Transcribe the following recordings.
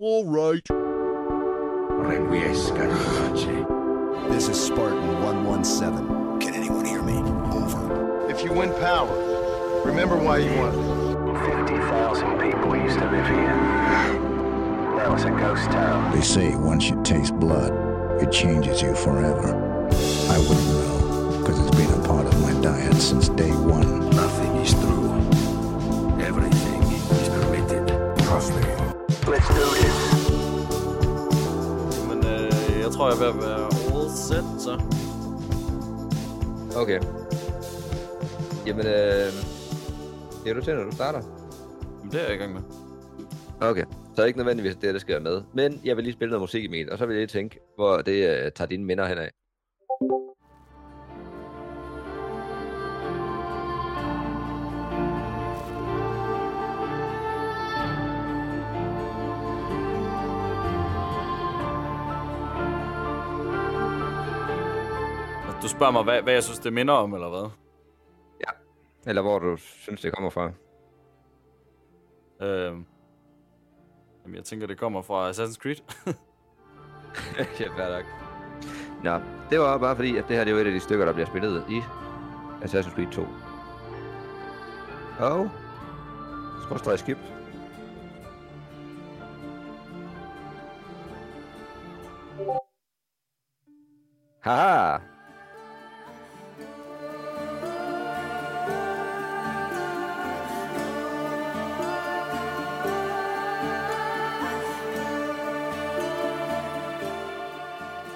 All right. Requiesca di pace. This is Spartan 117. Can anyone hear me? Over. If you win power, remember why you won. 50,000 people used to live here. Now it's a ghost town. They say once you taste blood, it changes you forever. I wouldn't know, because it's been a part of my diet since day one. Nothing is true. Everything is permitted. Trust me. Let's do this. Tror, jeg er ved at være set, så. Okay. Jamen, øh... Er du til, når du starter. Men det er jeg i gang med. Okay. Så er det ikke nødvendigvis, det, det skal være med. Men jeg vil lige spille noget musik, Emil, og så vil jeg lige tænke, hvor det øh, tager dine minder henad. Du spørger mig, hvad, hvad jeg synes, det minder om, eller hvad? Eller hvor du synes, det kommer fra. Øh, jamen, jeg tænker, det kommer fra Assassin's Creed. ja, fair nok. Nå, det var bare fordi, at det her det er jo et af de stykker, der bliver spillet i Assassin's Creed 2. Og... Skråstrej skip. Haha!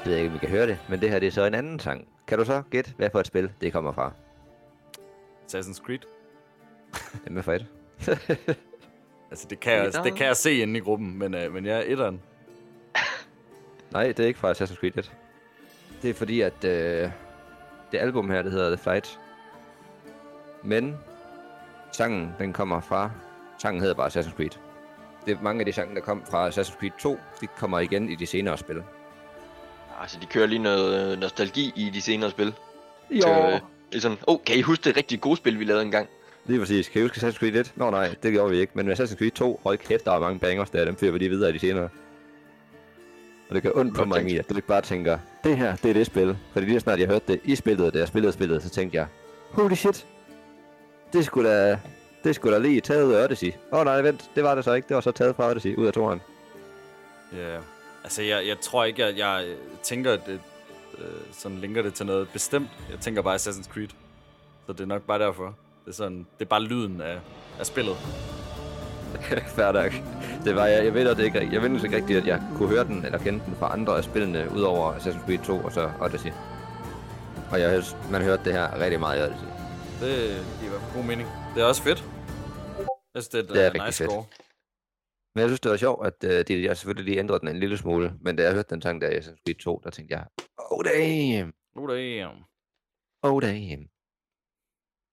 Jeg ved ikke, om vi kan høre det, men det her det er så en anden sang. Kan du så gætte, hvad for et spil det kommer fra? Assassin's Creed. Det er med for et. Altså, det kan, jeg, det kan jeg se inde i gruppen, men, øh, men jeg er etteren. Nej, det er ikke fra Assassin's Creed 1. Det er fordi, at øh, det album her, det hedder The Flight. Men sangen, den kommer fra... Sangen hedder bare Assassin's Creed. Det er mange af de sange, der kom fra Assassin's Creed 2, de kommer igen i de senere spil. Altså, de kører lige noget øh, nostalgi i de senere spil. Jo. Så, øh, det er sådan, oh, kan I huske det rigtig gode spil, vi lavede engang? Lige præcis. Kan I huske Assassin's Creed 1? Nå nej, det gjorde vi ikke. Men Assassin's Creed 2, hold kæft, der er mange bangers der. Dem fyrer vi lige videre i de senere. Og det gør ondt på mig, at du ikke bare tænker, det her, det er det spil. Fordi lige snart jeg hørte det i spillet, da jeg spillede spillet, så tænkte jeg, holy shit, det skulle da, det skulle da lige taget ud af Odyssey. Åh oh, nej, vent, det var det så ikke. Det var så taget fra Odyssey, ud af toren. Ja. Altså, jeg, jeg tror ikke, at jeg øh, tænker, det, øh, sådan linker det til noget bestemt. Jeg tænker bare Assassin's Creed. Så det er nok bare derfor. Det er, sådan, det er bare lyden af, af spillet. Fair nok. Det var jeg, jeg ved det ikke, jeg ved ikke rigtigt, at jeg kunne høre den, eller kende den fra andre af spillene, udover Assassin's Creed 2 og så Odyssey. Og jeg, man hørte det her rigtig meget i Odyssey. Det giver god mening. Det er også fedt. Jeg synes, det er, et, Det er øh, rigtig nice fedt. score. Men jeg synes, det var sjovt, at uh, de, jeg selvfølgelig lige ændrede den en lille smule. Men da jeg hørte den sang der i Assassin's Creed 2, der tænkte jeg, oh damn, Oh, damn. oh damn.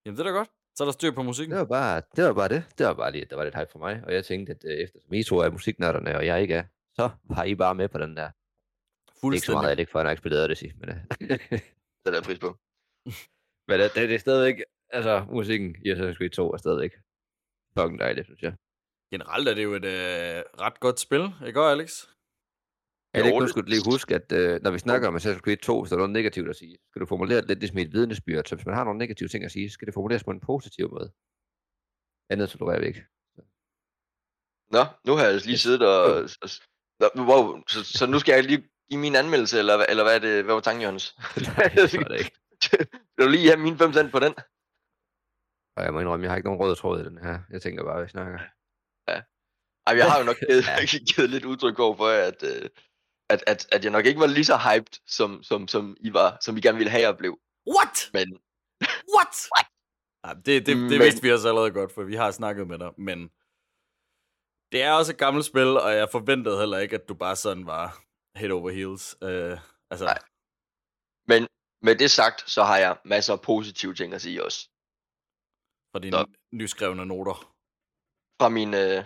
Jamen, det er da godt. Så er der styr på musikken. Det var bare det. Var bare det. det var bare lige, der var lidt hype for mig. Og jeg tænkte, at uh, eftersom I to er musiknørderne, og jeg ikke er, så var I bare med på den der. Ikke så meget, at det ikke for, at jeg ikke spillede Odyssey. Men, uh, Det er der pris på. men uh, det, det, er stadigvæk, altså musikken i Assassin's Creed 2 er stadigvæk fucking dejligt, synes jeg. Generelt er det jo et øh, ret godt spil. Ikke også, Alex? Jeg Jo, ikke, skulle du lige huske, at øh, når vi snakker om Assassin's Creed 2, hvis der er noget negativt at sige, skal du formulere det lidt ligesom et vidnesbyrd. Så hvis man har nogle negative ting at sige, så skal det formuleres på en positiv måde. Andet så tror jeg ikke. Nå, nu har jeg lige siddet og... Nå, wow, så, så nu skal jeg lige give min anmeldelse, eller, hvad- eller hvad, er det, hvad var tanken, Jørgens? Nej, det var det ikke. Vil du lige have mine 5 cent på den? Og jeg må indrømme, jeg har ikke nogen rød tråd i den her. Jeg tænker bare, at vi snakker. Ej, jeg har jo nok givet, Ja. givet lidt udtryk over for, at, øh, at, at, at jeg nok ikke var lige så hyped, som, som, som I var, som I gerne ville have, jeg blev. What? Men What? What? Ja, det, det, det Men- vidste vi også allerede godt, for vi har snakket med dig, men det er også et gammelt spil, og jeg forventede heller ikke, at du bare sådan var head over heels. Uh, altså, Nej. Men med det sagt, så har jeg masser af positive ting at sige også. fra dine Så- nyskrevne noter. Fra mine øh,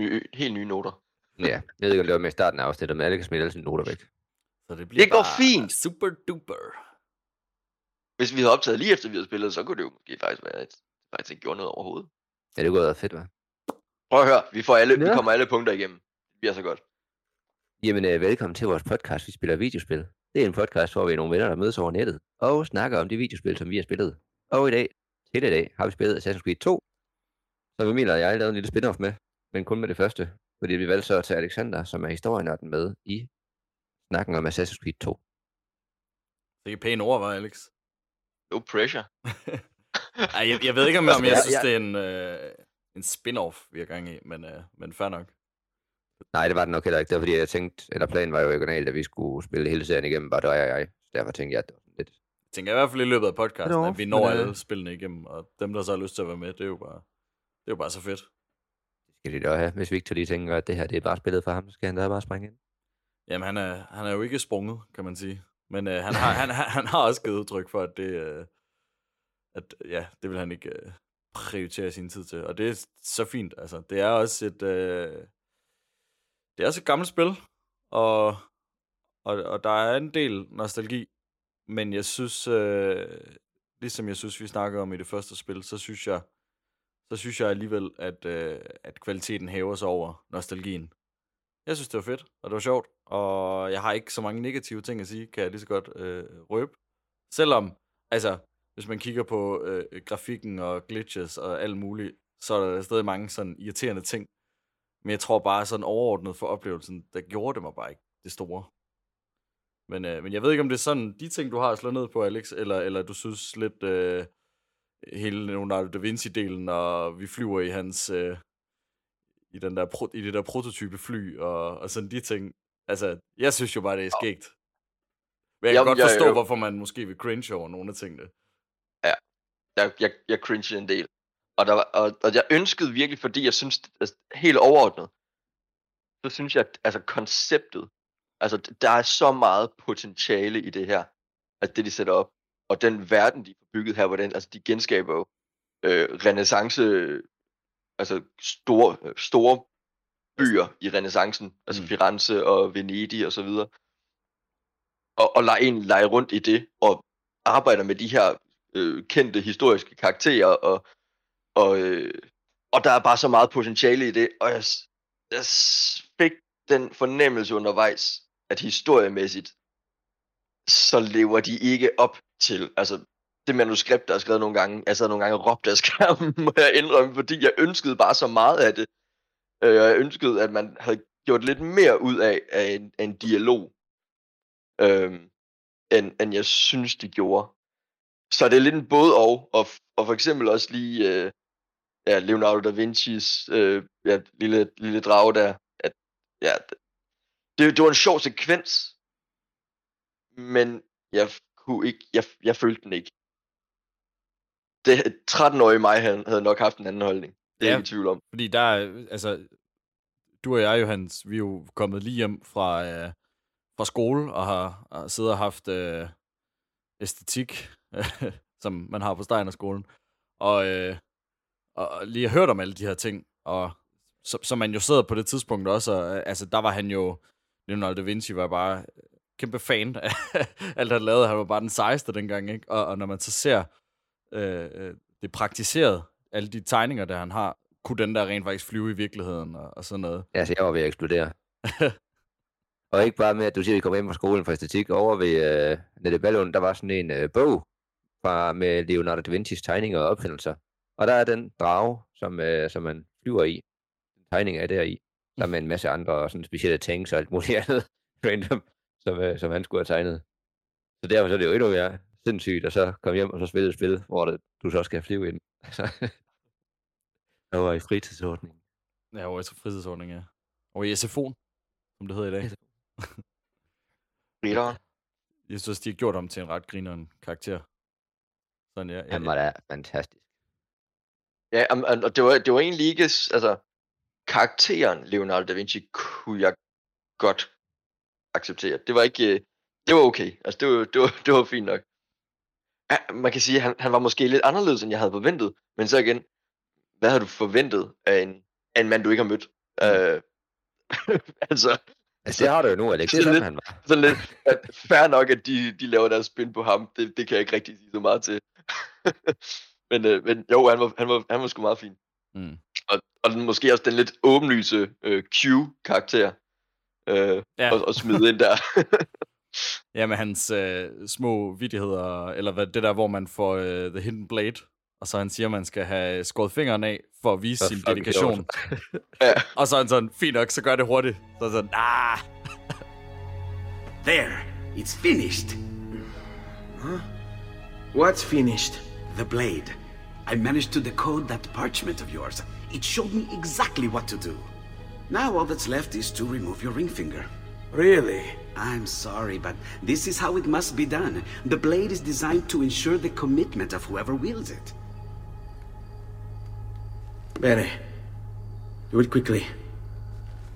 nye, helt nye noter. Ja, jeg ved ikke, om det var med i starten af afsnittet, men alle kan smide alle sine noter væk. Så det bliver Det går bare fint. super duper. Hvis vi havde optaget lige efter, vi havde spillet, så kunne det jo måske faktisk være, at det faktisk ikke gjorde noget overhovedet. Ja, det kunne være fedt, hva'? Prøv at høre, vi, får alle, ja. vi kommer alle punkter igennem. bliver så godt. Jamen, øh, velkommen til vores podcast, Vi spiller videospil. Det er en podcast, hvor vi er nogle venner, der mødes over nettet og snakker om de videospil, som vi har spillet. Og i dag, til i dag, har vi spillet Assassin's Creed 2, som Emil og jeg lavede en lille spin-off med, men kun med det første, fordi vi valgte så at tage Alexander, som er historienørden med i snakken om Assassin's Creed 2. Det er pæne ord, var Alex? No pressure. Ej, jeg, jeg ved ikke, om, om jeg synes, det er en, øh, en spin-off, vi har gang i, men, øh, men fair nok. Nej, det var det nok heller ikke. Det var fordi, jeg tænkte, eller planen var jo originalt, at vi skulle spille hele serien igennem, bare dig og jeg. Så derfor tænkte jeg, at det var sådan lidt... Jeg tænker i hvert fald i løbet af podcasten, at vi når men, øh, alle spillene igennem, og dem, der så har lyst til at være med, det er jo bare, det er jo bare så fedt. Skal de da have. Hvis Victor lige tænker, at det her det er bare spillet for ham, så skal han da bare springe ind. Jamen, han er, han er jo ikke sprunget, kan man sige. Men øh, han, har, han, han, han har også givet udtryk for, at det, øh, at, ja, det vil han ikke øh, prioritere sin tid til. Og det er så fint. Altså, det er også et, øh, det er også et gammelt spil, og, og, og der er en del nostalgi. Men jeg synes, øh, ligesom jeg synes, vi snakkede om i det første spil, så synes jeg, så synes jeg alligevel, at, øh, at kvaliteten hæver sig over nostalgien. Jeg synes, det var fedt, og det var sjovt, og jeg har ikke så mange negative ting at sige, kan jeg lige så godt øh, røbe. Selvom, altså, hvis man kigger på øh, grafikken og glitches og alt muligt, så er der stadig mange sådan irriterende ting. Men jeg tror bare sådan overordnet for oplevelsen, der gjorde det mig bare ikke det store. Men, øh, men jeg ved ikke, om det er sådan de ting, du har slået ned på, Alex, eller, eller du synes lidt øh, hele Leonardo da Vinci-delen, og vi flyver i hans... Øh, i, den der pro, i det der prototype fly, og, og sådan de ting. Altså, jeg synes jo bare, det er skægt. Men jeg kan Jamen, godt jeg- forstå, jeg- hvorfor man måske vil cringe over nogle af tingene. Jeg, jeg, jeg cringede en del. Og, der var, og, og jeg ønskede virkelig, fordi jeg synes, altså, helt overordnet, så synes jeg, at altså, konceptet, altså der er så meget potentiale i det her, at det de sætter op, og den verden, de har bygget her, hvordan, altså de genskaber jo øh, renaissance, altså store, store byer i renaissancen, altså Mm. Firenze og Venedig og så videre, og, og lege, egentlig lege rundt i det, og arbejder med de her øh, kendte historiske karakterer, og, og, øh, og der er bare så meget potentiale i det, og jeg, jeg fik den fornemmelse undervejs, at historiemæssigt, så lever de ikke op til, altså det manuskript, der er skrevet nogle gange, jeg sad nogle gange og råbte af skærmen, må jeg indrømme, fordi jeg ønskede bare så meget af det. Øh, og jeg ønskede, at man havde gjort lidt mere ud af, af, en, af en dialog, øh, end, end jeg synes, de gjorde. Så det er lidt en både og, og, og for eksempel også lige øh, ja, Leonardo da Vinci's øh, ja, lille, lille drage der. At, ja, det, det var en sjov sekvens, men jeg kunne ikke, jeg, jeg følte den ikke. Det, 13-årige mig havde, havde nok haft en anden holdning. Det er Ja. jeg ikke i tvivl om. Fordi der er, altså, du og jeg, Johannes, vi er jo kommet lige hjem fra, øh, fra skole, og har, har siddet og haft øh, æstetik, som man har på Steinerskolen, og, øh, og lige har hørt om alle de her ting, og så, så man jo sidder på det tidspunkt også, og, altså der var han jo, Leonardo da Vinci var bare kæmpe fan af alt, han lavede. Han var bare den sejeste dengang, ikke? Og, og når man så ser øh, øh det praktiseret, alle de tegninger, der han har, kunne den der rent faktisk flyve i virkeligheden og, og sådan noget. så jeg var ved at eksplodere. og ikke bare med, at du siger, at vi kom hjem fra skolen fra æstetik. Over ved øh, Nette Ballund, der var sådan en øh, bog fra, med Leonardo da Vinci's tegninger og opfindelser. Og der er den drage, som, øh, som man flyver i. Den tegning er der i. Der med en masse andre sådan specielle tanks og alt muligt andet random, som, øh, som han skulle have tegnet. Så derfor så er det jo endnu mere sindssygt, at så komme hjem og så spille et spil, hvor det, du så skal flyve ind. Altså, jeg var i fritidsordning. Ja, over i fritidsordning, ja. Og i SFO'en, som det hedder i dag. Ritteren. Jeg synes, de har gjort ham til en ret grineren karakter. Sådan, ja. ja, Han var da fantastisk. Ja, am- og det var, det var egentlig ikke, altså, karakteren Leonardo da Vinci kunne jeg godt acceptere. Det var ikke, øh, det var okay. Altså, det var, det var, det var fint nok. Ja, man kan sige, at han, han var måske lidt anderledes, end jeg havde forventet. Men så igen, hvad havde du forventet af en, af en mand, du ikke har mødt? Øh, altså, Altså, det har du jo nu, Alex. Det er sådan, lidt- han var. sådan lidt at fair nok, at de, de laver deres spin på ham. Det, det kan jeg ikke rigtig sige så meget til. men, øh, men jo, han var, han, var, han var sgu meget fin. Mm. Og, og den, måske også den lidt åbenlyse øh, Q-karakter øh, Ja. og, og smide ind der. Ja, med hans øh, små vidigheder, eller hvad, det der, hvor man får øh, The Hidden Blade, og så han siger, at man skal have skåret fingeren af, for at vise Så sin dedikation. ja. Og så er han sådan, fint nok, så gør det hurtigt. Så er han sådan, ah, There, it's finished. Huh? What's finished? The blade. I managed to decode that parchment of yours. It showed me exactly what to do. Now all that's left is to remove your ring finger. Really? I'm sorry, but this is how it must be done. The blade is designed to ensure the commitment of whoever wields it. Bene. Do it quickly.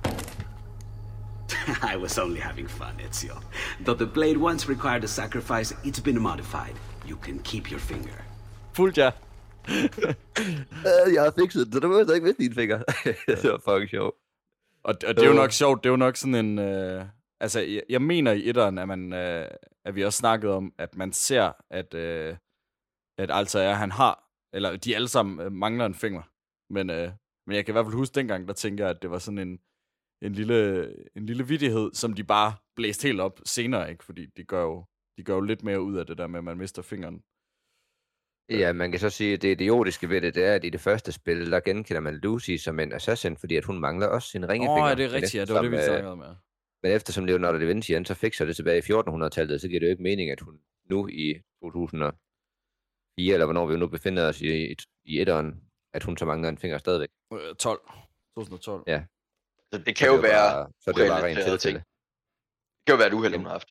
I was only having fun, Ezio. Though the blade once required a sacrifice, it's been modified. You can keep your finger. fuldt ja. Jeg har fikset det, så du behøver ikke miste dine fingre. det var fucking sjovt. Og, og det er jo Øh. nok sjovt, det er jo nok sådan en... Øh, altså, jeg, jeg mener i etteren, at, man, øh, at vi også snakket om, at man ser, at, øh, at altså er, han har, eller de alle sammen øh, mangler en finger. Men, øh, men jeg kan i hvert fald huske dengang, der tænker jeg, at det var sådan en, en, lille, en lille vidighed, som de bare blæste helt op senere, ikke? Fordi de gør, jo, de gør jo lidt mere ud af det der med, at man mister fingeren. Ja, man kan så sige, at det idiotiske ved det, det er, at i det første spil, der genkender man Lucy som en assassin, fordi at hun mangler også sin Åh, ringefinger. oh, det er rigtigt, ja. Det var det, vi øh, snakkede om, ja. Men eftersom Leonardo da Vinci han så fikser det tilbage i 1400-tallet, så giver det jo ikke mening, at hun nu i 2004, eller hvornår vi jo nu befinder os i, i, i etteren, at hun så mangler en finger stadigvæk. Øh, 12. 2012. Ja. Så det Så kan jo det er være, Bare, så det er bare rent urelateret tilfælde. det kan jo være et uheld, hun har haft.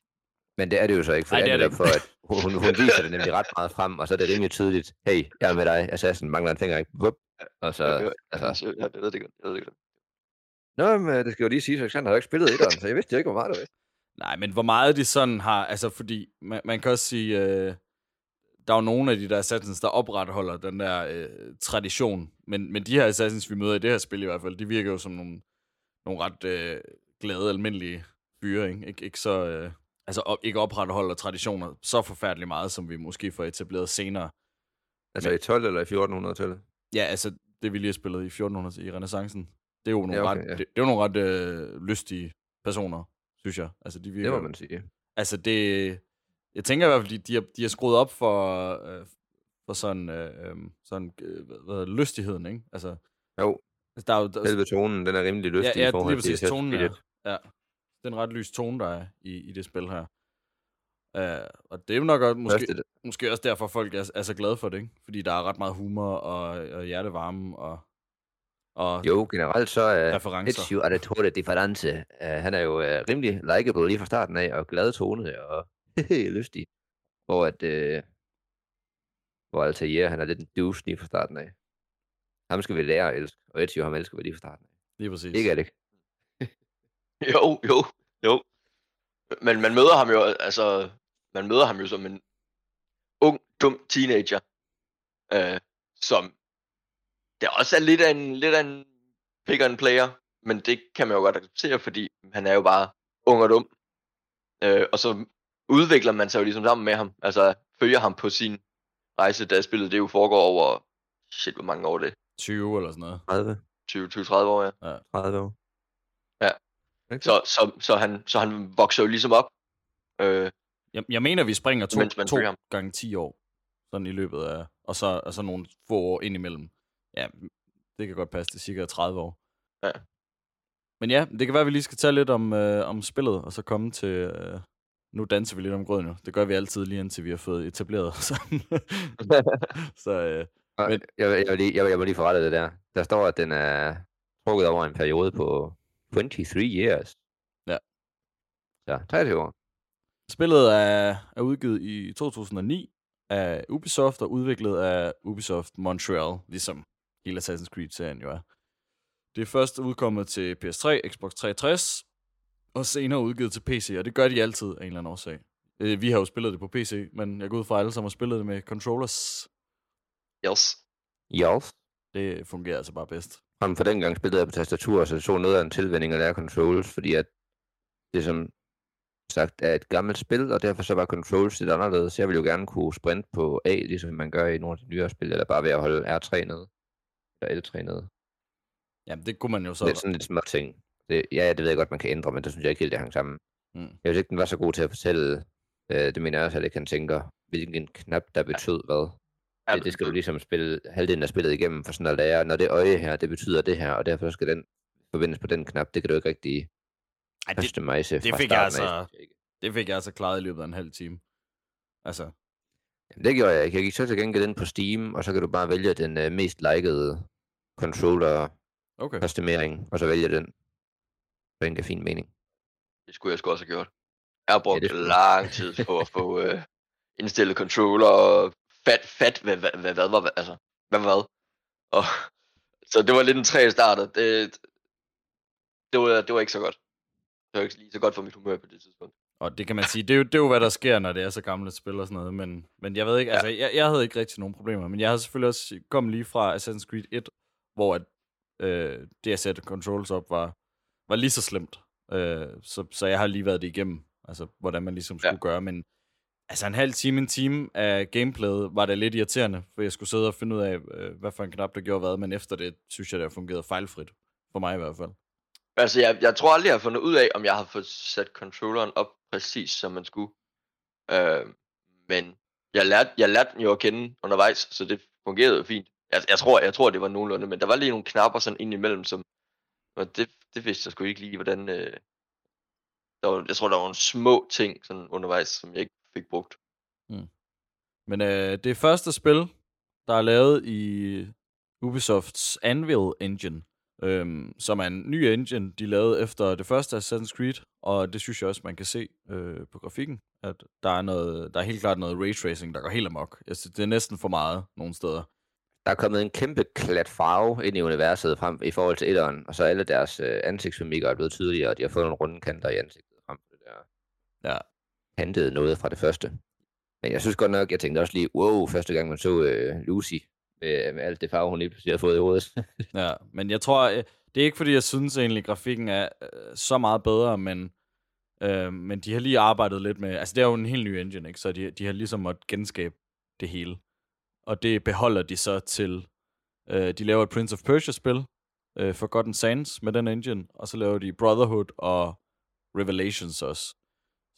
Men det er det jo så ikke, for Nej, det er det for, at hun, hun, viser det nemlig ret meget frem, og så er det rimelig tydeligt, hey, jeg er med dig, assassin, mangler en finger, ikke? Vup. Og så, altså, Så, ja, det ved det godt. Jeg ved det godt. Nå, men øh, det skal jo lige sige, at Alexander har jo ikke spillet etteren, så jeg vidste jo ikke, hvor meget det var. Nej, men hvor meget de sådan har... Altså, fordi man, man kan også sige... Øh, der er jo nogle af de der assassins, der opretholder den der øh, tradition. Men, men de her assassins, vi møder i det her spil i hvert fald, de virker jo som nogle, nogle ret øh, glade, almindelige fyre, ikke? Ik- ikke så... Øh, altså, op, ikke opretholder traditioner så forfærdeligt meget, som vi måske får etableret senere. Altså i 12 eller i 1400-tallet? Ja, altså, det vi lige har spillet i 1400 i renaissancen, det er jo nogle, Ja, ja, okay, ret, ja. det, det er jo nogle ret øh, lystige personer, synes jeg. Altså, de virker, Det må man sige. Altså det... Jeg tænker i hvert fald, de, de, har, de har skruet op for, øh, for sådan, øh, øh, sådan øh, hvad, hedder det, lystigheden, ikke? Altså, Jo, altså, der er jo... Der, selve tonen, den er rimelig ja, lystig ja, i forhold lige til præcis, tonen er, 1. ja. Det er en ret lys tone, der er i, i det spil her. Uh, og det er jo nok også, måske, Første, måske også derfor, folk er, er så glade for det, ikke? Fordi der er ret meget humor og, og hjertevarme og, og jo, generelt så er referencer. Ezio Auditore Difference, uh, han er jo uh, rimelig likable lige fra starten af, og glad tonet og lystig. Hvor at, uh, hvor Altair, han er lidt en douche lige fra starten af. Ham skal vi lære at elske, og Ezio ham elsker vi lige fra starten af. Lige præcis. Ikke Alex? Jo, jo, jo. Men man møder ham jo, altså, man møder ham jo som en ung, dum teenager, øh, som der også er lidt af en, lidt af en pick and player, men det kan man jo godt acceptere, fordi han er jo bare ung og dum. Øh, og så udvikler man sig jo ligesom sammen med ham, altså følger ham på sin rejse, da spillet det jo foregår over, shit, hvor mange år det er, 20 eller sådan noget. 30, 20-30 år, ja. 30 år. Ikke? Så, så, så, han, så han vokser jo ligesom op, øh, Jeg, jeg mener, vi springer to, man to gange 10 år. Sådan i løbet af... Og så, og så nogle få år ind imellem. Ja, det kan godt passe. Det er cirka 30 år. Ja. Men ja, det kan være, at vi lige skal tage lidt om, øh, om spillet, og så komme til... Øh, nu danser vi lidt om grøden jo. Det gør vi altid lige indtil vi har fået etableret sådan. så øh, Men- Jeg, jeg, jeg, vil- jeg må lige forrette det der. Der står, at den er trukket over en periode på 23 years. Ja. Så 23 år. spillet er, er udgivet i 2009 af Ubisoft og udviklet af Ubisoft Montreal, ligesom hele Assassin's Creed-serien jo er. Det er først udkommet til PS3, Xbox 360, og senere udgivet til PC, og det gør de altid af en eller anden årsag. Øh, Vi har jo spillet det på PC, men jeg går ud fra, alle sammen har spillet det med controllers. yes. Yes. Det fungerer altså bare bedst. Frem for dengang spillede jeg på tastatur, så det så noget af en tilvænding at lære controls, fordi at det som sagt er et gammelt spil, og derfor så var controls lidt anderledes. Jeg ville jo gerne kunne sprinte på A, ligesom man gør i nogle af de nyere spil, eller bare ved at holde R3 nede, eller L3 nede. Jamen, det kunne man jo så... Lidt sådan lidt små ting. Det, ja, det ved jeg godt, man kan ændre, men det synes jeg ikke helt, det hang sammen. Mm. Jeg synes ikke, den var så god til at fortælle, øh, det mener jeg også, at ikke han tænker, hvilken knap, der betød hvad. Det, det skal du ligesom spille halvdelen af spillet igennem for sådan at lære, når det øje her, det betyder det her, og derfor skal den forbindes på den knap. Det kan du ikke rigtig Ej, det, customize det fra fik jeg starten af, altså- det fik jeg altså klaret i løbet af en halv time. Altså, Jamen, det gjorde jeg ikke. Jeg gik så til gengæld ind på Steam, og så kan du bare vælge den øh, mest likede controller okay. customering, og så vælge den. Så den giver fin mening. Det skulle jeg sgu også have gjort. Jeg har brugt det ja, lang tid på at få øh, indstillet controller og fat, fat, hvad, hvad, hvad, hvad, hvad, altså, hvad, hvad. Og, så det var lidt en træ starter. Det, det, var, det var ikke så godt. Det var ikke lige så godt for mit humør på det tidspunkt. Og det kan man sige, det er, jo, det er jo, hvad der sker, når det er så gamle spil og sådan noget. Men, men jeg ved ikke, Ja. altså, jeg, jeg havde ikke rigtig nogen problemer. Men jeg havde selvfølgelig også kommet lige fra Assassin's Creed 1, hvor at, øh, det at sætte controls op var, var lige så slemt. Øh, så, så jeg har lige været det igennem, altså hvordan man ligesom skulle Ja. gøre. Men altså en halv time, en time af gameplayet var det lidt irriterende, for jeg skulle sidde og finde ud af, øh, hvad for en knap, der gjorde hvad. Men efter det, synes jeg, det har fungeret fejlfrit. For mig i hvert fald. Altså, jeg, jeg tror aldrig, jeg har fundet ud af, om jeg har fået sat controlleren op præcis, som man skulle. Øh, men jeg lærte, jeg lærte den jo at kende undervejs, så det fungerede jo fint. Jeg, jeg, tror, jeg tror, det var nogenlunde, men der var lige nogle knapper sådan ind imellem, som... Og det, det vidste jeg sgu ikke lige, hvordan... Øh, der var, jeg tror, der var nogle små ting sådan undervejs, som jeg ikke fik brugt. Men øh, det første spil, der er lavet i Ubisofts Anvil Engine, øhm, som er en ny engine, de lavede efter det første Assassin's Creed, og det synes jeg også, man kan se øh, på grafikken, at der er, noget, der er helt klart noget raytracing, der går helt amok. Jeg synes, det er næsten for meget nogle steder. Der er kommet en kæmpe klat farve ind i universet frem i forhold til etteren, og så alle deres øh, ansigtsmimikker er blevet tydeligere, og de har fået nogle runde kanter i ansigtet frem for det der Ja, pantede noget fra det første. Men jeg synes godt nok, jeg tænkte også lige, wow, første gang man så øh, Lucy, med, med alt det farve, hun lige pludselig har fået i hovedet. ja. Men jeg tror, øh, det er ikke fordi, jeg synes egentlig, grafikken er øh, så meget bedre, men, øh, men de har lige arbejdet lidt med, altså det er jo en helt ny engine, ikke? så de, de har ligesom måttet genskabe det hele. Og det beholder de så til, øh, de laver et Prince of Persia-spil, øh, Forgotten Sands med den engine, og så laver de Brotherhood og Revelations også.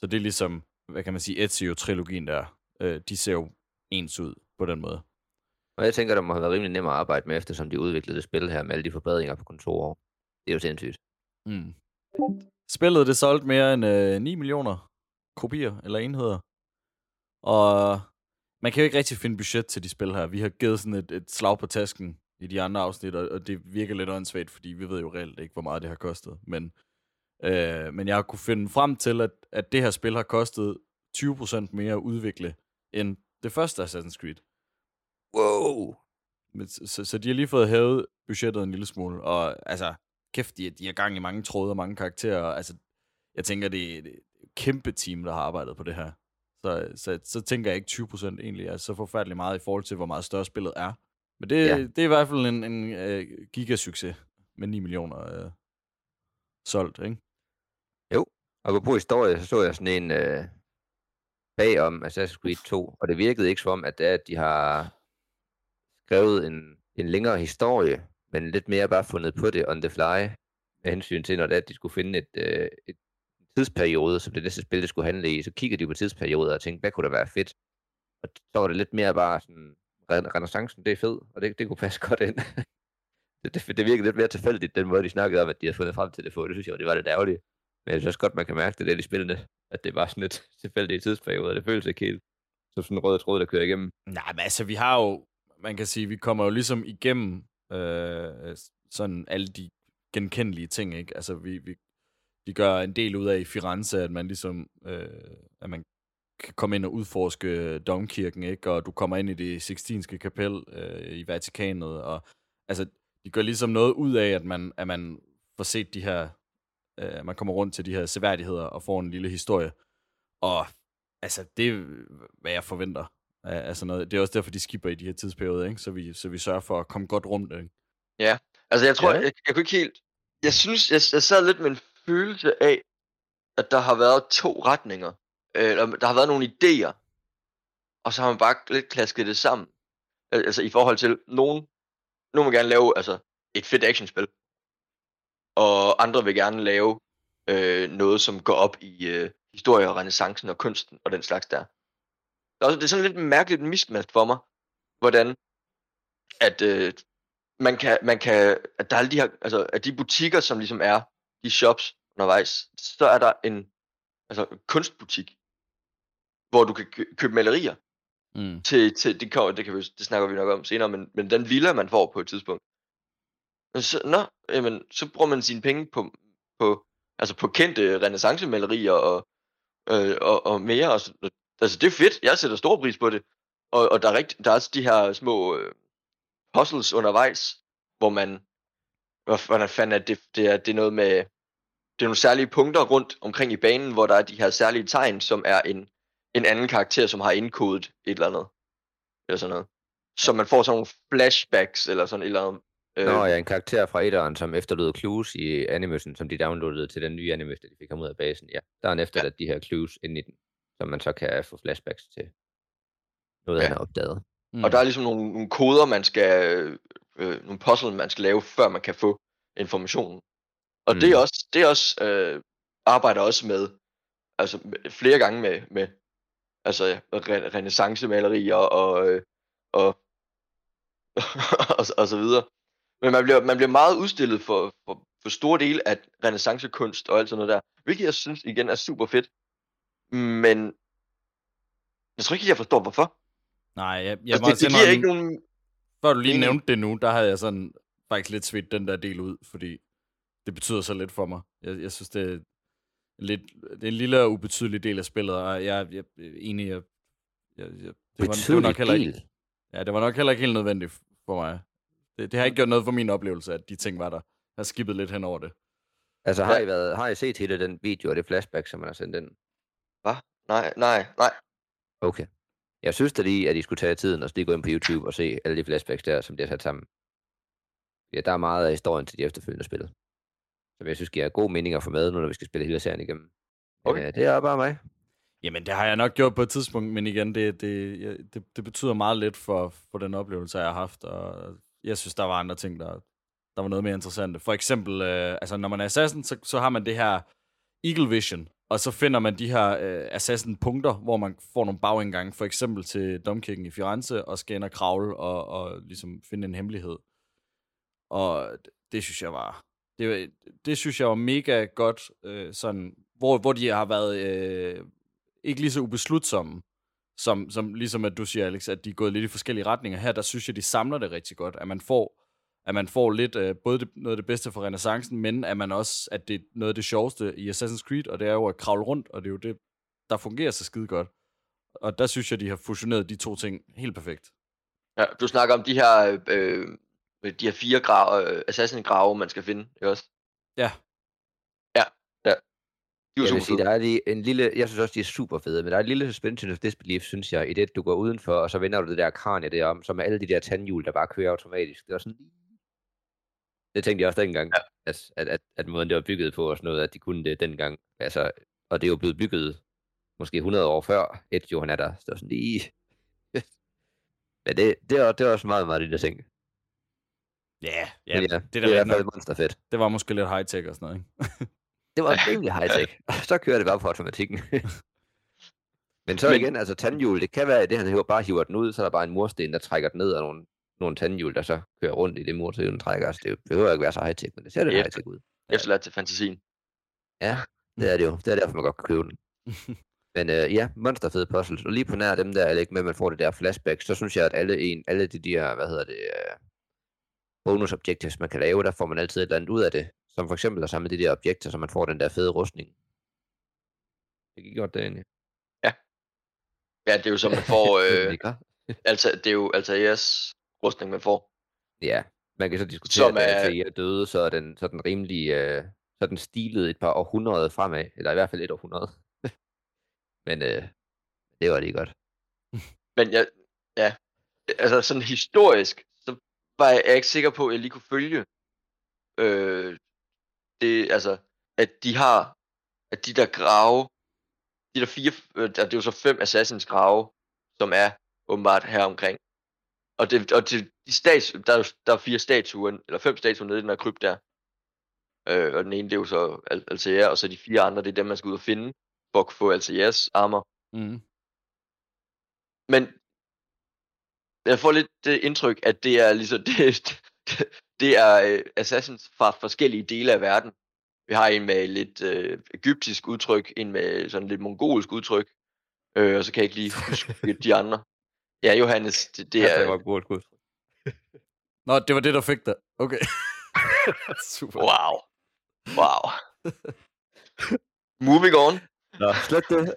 Så det er ligesom, hvad kan man sige, Ezio-trilogien der. Øh, de ser jo ens ud på den måde. og jeg tænker, det må have været rimelig nemt at arbejde med, eftersom de udviklede det spil her med alle de forbedringer på kontorer. Det er jo sindssygt. Mm. Spillet det solgte mere end øh, 9 millioner kopier eller enheder. Og man kan jo ikke rigtig finde budget til de spil her. Vi har givet sådan et, et slag på tasken i de andre afsnit, og, og det virker lidt åndssvagt, fordi vi ved jo reelt ikke, hvor meget det har kostet. Men, øh, men jeg har kunne finde frem til, at, at det her spil har kostet 20% mere at udvikle end det første Assassin's Creed. Wow! Men, så, så, de har lige fået hævet budgettet en lille smule, og altså, kæft, de, de har gang i mange tråde og mange karakterer, og, altså, jeg tænker, det er et kæmpe team, der har arbejdet på det her. Så, så, så tænker jeg ikke 20% egentlig er så forfærdeligt meget i forhold til, hvor meget større spillet er. Men det, Ja. ja. det er i hvert fald en, en uh, gigasucces med 9 millioner uh, solgt, ikke? Og på historie, så så jeg sådan en øh, bagom Assassin's Creed 2, og det virkede ikke som om, at, det er, at de har skrevet en, en længere historie, men lidt mere bare fundet på det on the fly, med hensyn til, når det er, at de skulle finde et, øh, et tidsperiode, som det næste spil, det skulle handle i, så kigger de på tidsperioder og tænker, hvad kunne der være fedt? Og så var det lidt mere bare sådan, renaissancen, det er fed, og det, det kunne passe godt ind. det, det, det virkede lidt mere tilfældigt, den måde, de snakkede om, at de havde fundet frem til det på. Det synes jeg, det var lidt ærgerligt. Men jeg synes også godt, man kan mærke det lidt i spillene, at det var sådan lidt tilfældige tidsperioder. Det føles ikke helt som sådan en rød tråd, der kører igennem. Nej, men altså, vi har jo, man kan sige, vi kommer jo ligesom igennem øh, sådan alle de genkendelige ting, ikke? Altså, vi, vi, de gør en del ud af i Firenze, at man ligesom, øh, at man kan komme ind og udforske domkirken, ikke? Og du kommer ind i det Sixtinske kapel øh, i Vatikanet, og altså, de gør ligesom noget ud af, at man, at man får set de her, øh, man kommer rundt til de her seværdigheder og får en lille historie. Og altså, det er, hvad jeg forventer af, af sådan noget. Det er også derfor, de skipper i de her tidsperioder, ikke? Så, vi, så vi sørger for at komme godt rundt, ikke? Altså, jeg tror, Ja. ja. jeg, jeg kunne ikke helt... Jeg synes, jeg, jeg sad lidt med en følelse af, at der har været to retninger. Øh, Eller der har været nogle idéer, og så har man bare lidt klasket det sammen. Al- Altså i forhold til, nogen, nogen vil gerne lave altså, et fedt actionspil. Og andre vil gerne lave øh, noget, som går op i øh, historie og renaissancen og kunsten og den slags der. Det er, er sådan lidt mærkeligt mismatch for mig, hvordan at øh, man kan, man kan, at der er alle de her, altså, at de butikker, som ligesom er, de shops undervejs, så er der en altså, kunstbutik, hvor du kan kø- købe malerier Mm. til, til det, kan, det, kan vi, det snakker vi nok om senere, men, men den villa, man får på et tidspunkt. Så, nå, jamen, så bruger man sine penge på, på, altså på kendte renaissancemalerier og, øh, og, og mere. Og, altså, det er fedt. Jeg sætter stor pris på det. Og, og der, er rigt, der er også de her små øh, puzzles undervejs, hvor man, hvor- hvordan fanden er det, det er, det er noget med, det er nogle særlige punkter rundt omkring i banen, hvor der er de her særlige tegn, som er en, en anden karakter, som har indkodet et eller andet. Eller sådan noget. Så man får sådan nogle flashbacks, eller sådan et eller andet. Øh, Nå ja, en karakter fra etteren, som efterlod clues i animusen, som de downloadede til den nye animus, da de fik ham ud af basen. Ja, der er en efterladt de her clues inde i den, som man så kan få flashbacks til noget, Ja. han har opdaget. Mm. Og der er ligesom nogle, nogle koder, man skal, øh, nogle puzzle, man skal lave, før man kan få informationen. Og mm. det er Mm. også, det er også øh, arbejder også med, altså flere gange med, med altså re- renaissancemalerier og, øh, og, og, og så videre. Men man bliver, man bliver meget udstillet for, for, for store dele af renaissancekunst og alt sådan noget der, hvilket jeg synes igen er super fedt. Men jeg tror ikke, jeg forstår hvorfor. Nej, jeg, jeg Altså, det, det giver ikke nogen... Før du lige Enig. nævnte det nu, der havde jeg sådan faktisk lidt svedt den der del ud, fordi det betyder så lidt for mig. Jeg, jeg synes, det er, lidt, det er en lille og ubetydelig del af spillet, og jeg, jeg, er enig, jeg, jeg, jeg, det, var, det var nok heller ikke, ja, det var nok heller ikke helt nødvendigt for mig. Det, det har ikke gjort noget for min oplevelse, at de ting var der. Jeg har skippet lidt hen over det. Altså, har Ja. I, været, har I set hele den video og det flashback, som man har sendt ind? Nej, nej, nej. Okay. Jeg synes da lige, at I skulle tage tiden og så lige gå ind på YouTube og se alle de flashbacks der, som de har sat sammen. Ja, der er meget af historien til de efterfølgende spil. Som jeg synes giver god mening at få med, nu når vi skal spille hele serien igennem. Okay. øh, det er bare mig. Jamen, det har jeg nok gjort på et tidspunkt, men igen, det, det, det, det betyder meget lidt for, for den oplevelse, jeg har haft, og jeg synes, der var andre ting, der, der var noget mere interessante. For eksempel, øh, altså når man er assassin, så, så har man det her Eagle Vision, og så finder man de her øh, assassin-punkter, hvor man får nogle bagindgange, for eksempel til domkirken i Firenze, og skal ind og kravle og, og ligesom finde en hemmelighed. Og det, det synes jeg var, det, det synes jeg var mega godt, øh, sådan, hvor, hvor de har været øh, ikke lige så ubeslutsomme, som, som ligesom at du siger, Alex, at de er gået lidt i forskellige retninger. Her, der synes jeg, de samler det rigtig godt, at man får, at man får lidt øh, både det, noget af det bedste fra renaissancen, men at man også, at det er noget af det sjoveste i Assassin's Creed, og det er jo at kravle rundt, og det er jo det, der fungerer så skide godt. Og der synes jeg, de har fusioneret de to ting helt perfekt. Ja, du snakker om de her, øh, de her fire grave, øh, assassin-grave, man skal finde, ikke også? Ja. De var Jeg vil sige, der er lige en lille, jeg synes også, de er super fede, men der er en lille suspension of disbelief, synes jeg, i det, du går udenfor, og så vender du det der kranie derom, som er alle de der tandhjul, der bare kører automatisk. Det var sådan Det tænkte jeg også dengang, Ja. at, at, at, at, måden det var bygget på og sådan noget, at de kunne det dengang. Altså, og det er jo blevet bygget måske 100 år før Ezio han er der. Så det var sådan lige... Men det, det, er, det er også meget, meget lille ting. Ja, Men ja, ja, det, er det er i hvert fald monsterfedt. Det var måske lidt high-tech og sådan noget, ikke? Det var rimelig high-tech. så kører det bare på automatikken. Men så Men- igen, altså tandhjul, det kan være, at det han hiver, bare hiver den ud, så er der bare en mursten, der trækker den ned, og nogle, nogle tandhjul, der så kører rundt i det mursten, den trækker. Altså, det behøver ikke være så high-tech, men det ser lidt Ja. high-tech ud. Efterladt til fantasien. Ja, det er det jo. Det er derfor, man godt kan købe den. Men øh, ja, monsterfede puzzles. Og lige på nær dem der, Alec, med at man får det der flashback, så synes jeg, at alle, en, alle de der, hvad hedder det, øh, bonus objectives, man kan lave, der får man altid et eller andet ud af det. Som for eksempel at samle de der objekter, så man får den der fede rustning. Det gik godt det egentlig. Ja, det er jo som man får, øh, altså, det er jo Altair's rustning, man får. Ja, man kan så diskutere, Som at er- er... er døde, så er den, så er den rimelig, øh, så er den stilet et par århundrede fremad, eller i hvert fald et århundrede. Men øh, det var lige godt. Men jeg, ja, altså sådan historisk, så var jeg, jeg ikke sikker på, at jeg lige kunne følge øh, det, altså, at de har, at de der grave, de der fire, øh, der, det er jo så fem assassins grave, som er åbenbart her omkring. Og, det, og det, de stats, der, er, der er fire statuer, eller fem statuer nede i den her krypt der. Øh, og den ene, det er jo så Al- Altair, og så de fire andre, det er dem, man skal ud og finde, for at få Altairs armor. Mm. Men jeg får lidt det indtryk, at det er ligesom, det, det er øh, assassins fra forskellige dele af verden. Vi har en med lidt øh, egyptisk udtryk, en med sådan lidt mongolsk udtryk, øh, og så kan jeg ikke lige huske de andre. Ja, Johannes, det, det Ja, det er... var godt. Nå, det var det, der fik dig. Okay. Super. Wow. Wow. Moving on. Nå, slet det.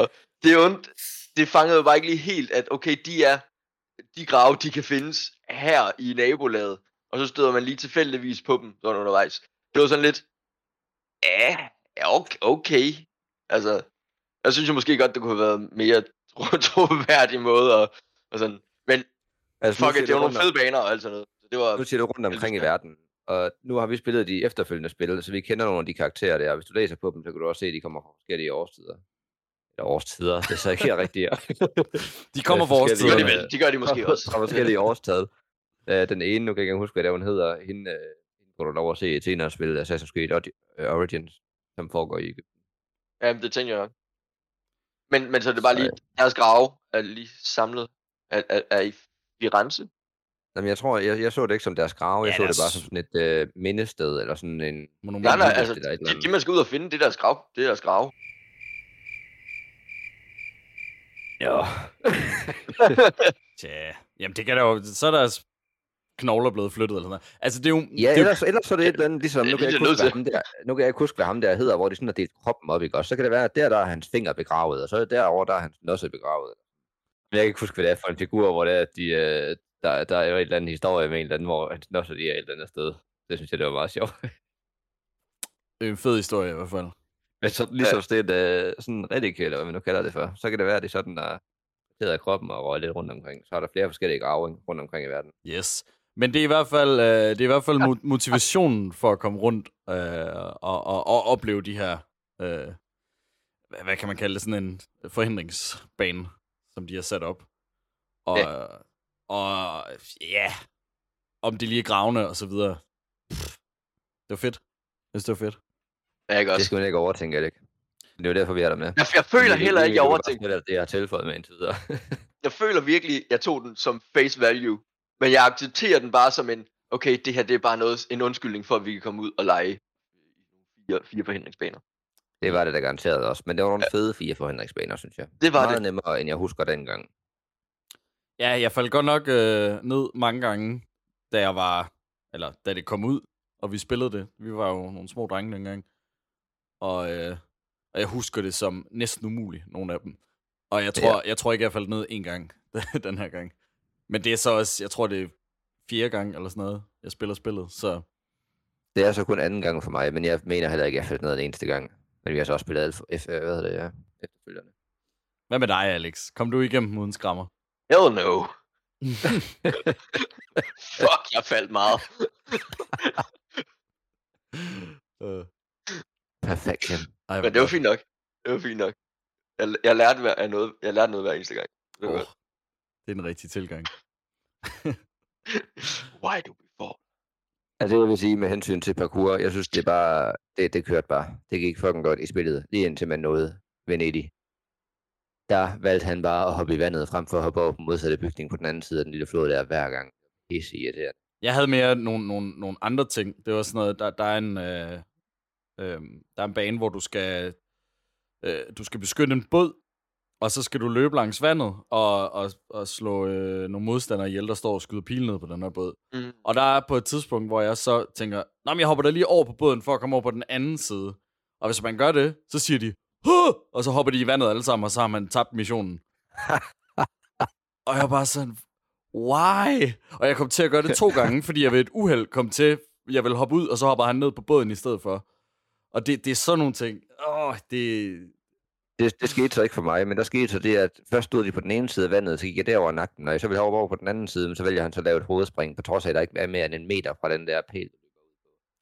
Det er ondt. Det fangede jo bare ikke lige helt, at okay, de er de grave, de kan findes her i nabolaget, og så støder man lige tilfældigvis på dem sådan undervejs. Det var sådan lidt, ja, okay, okay. Altså, jeg synes jo måske godt, det kunne have været mere tro- troværdig måde, og, og sådan. Men altså, fuck it, det var nogle fede baner og alt sådan noget. Så det var, Nu siger du rundt omkring i verden, og nu har vi spillet de efterfølgende spil, så vi kender nogle af de karakterer der. Hvis du læser på dem, så kan du også se, at de kommer fra forskellige årstider. Eller årstider, det er så ikke helt rigtigt. De kommer Øh, vores det forskellige- gør de de gør de måske også. Fra forskellige årstal. Uh, den ene, nu kan jeg ikke huske, hvad det er, hun hedder. Hende uh, hende får du lov at se senere spil, Assassin's Creed øh, Origins, som foregår i Egypten. Ja, det tænker jeg. Men, men så er det bare Så, lige, deres grave er lige samlet, er, er, er i Firenze. Jamen, jeg tror, jeg, jeg så det ikke som deres grave, jeg Ja, så det deres- bare som sådan et uh, mindested, eller sådan en... Monument. Nej, nej, det altså, det, andet. det man skal ud og finde, det er deres grav. Det er deres grave. Ja. Tja, jamen det kan da jo... Så er deres knogler blevet flyttet eller sådan noget. Altså det er jo... Ja, det er jo ellers, ellers så er det et eller andet, ligesom, Det nu er kan, jeg huske, ham der, nu kan jeg ikke huske, hvad ham der hedder, hvor de sådan har delt kroppen op, ikke også? Så kan det være, at der, der er hans finger begravet, og så er derovre, der er hans nosse begravet. Men jeg kan ikke huske, hvad det er for en figur, hvor det er, at de, øh, der, der er jo et eller andet historie med en eller anden, hvor hans nosse er et eller andet sted. Det synes jeg, det var meget sjovt. det er en fed historie i hvert fald. Men så ligesom ja. det uh, sådan redik, eller hvad man nu kalder det for, så kan det være, at det er sådan, der hedder kroppen og røger lidt rundt omkring. Så er der flere forskellige grave rundt omkring i verden. Yes. Men det er i hvert fald, øh, det er i hvert fald mo- motivationen for at komme rundt øh, og, og, og opleve de her, øh, hvad, hvad kan man kalde det, sådan en forhindringsbane, som de har sat op. Og ja, og, ja om de lige er gravende og så videre. Pff, det var fedt. Jeg synes, det var fedt. Ja, ikke Det også? skal man ikke overtænke, Erik. Det er jo derfor, vi er der med. Jeg, jeg føler Det er heller ikke, jeg overtænker. bare Det, jeg har tilføjet med indtil videre. Jeg føler virkelig, jeg tog den som face value. Men jeg accepterer den bare som en, okay, det her det er bare noget, en undskyldning for, at vi kan komme ud og lege fire, fire forhindringsbaner. Det var det da garanteret også, men det var nogle fede fire forhindringsbaner, synes jeg. Det var Meget det. nemmere, end jeg husker dengang. Ja, jeg faldt godt nok øh, ned mange gange, da jeg var, eller da det kom ud, og vi spillede det. Vi var jo nogle små drenge dengang. Og, øh, og jeg husker det som næsten umuligt, nogle af dem. Og jeg tror, ja. jeg tror ikke, jeg faldt ned en gang den her gang. Men det er så også, jeg tror, det er fjerde gang eller sådan noget, jeg spiller spillet. Så Det er så kun anden gang for mig, men jeg mener heller ikke, at jeg faldt ned den eneste gang. Men vi har så også spillet alt for, F, hvad hedder det, ja, efterfølgende. hvad med dig, Alex? Kom du igennem uden skrammer? Hell no. Fuck, jeg faldt meget. Øh, Perfekt. Ej, Men det var fint nok. Det var fint nok. Jeg, jeg, lærte, hver- af noget, jeg lærte noget hver eneste gang. Det var Oh, godt. det er den rigtige tilgang. Why do we fall? Altså, jeg vil sige med hensyn til parkour, jeg synes, det er bare, det, det kørte bare. Det gik fucking godt i spillet, lige indtil man nåede Venedig. Der valgte han bare at hoppe i vandet, frem for at hoppe over på modsatte bygning på den anden side af den lille flod der hver gang. Pisse irriterende. Jeg havde mere nogle, nogle, nogle andre ting. Det var sådan noget, der, der er en... Øh, øh, der er en bane, hvor du skal, øh, du skal beskytte en båd, og så skal du løbe langs vandet og, og, og slå øh, nogle modstandere ihjel, der står og skyder pil ned på den her båd. Mm. Og der er på et tidspunkt, hvor jeg så tænker, Nå, men jeg hopper da lige over på båden, for at komme over på den anden side. Og hvis man gør det, så siger de, Huh! og så hopper de i vandet alle sammen, og så har man tabt missionen. og jeg var bare sådan, why? Og jeg kom til at gøre det to gange, fordi jeg ved et uheld kom til, jeg vil hoppe ud, og så hopper han ned på båden i stedet for. Og det, det er sådan nogle ting. Åh, det... Det, det skete så ikke for mig, men der skete så det, at først stod de på den ene side af vandet, så gik jeg derover nakken, og jeg så ville hoppe over på den anden side, men så vælger han så at lave et hovedspring, på trods af, at der ikke er mere end en meter fra den der pæl.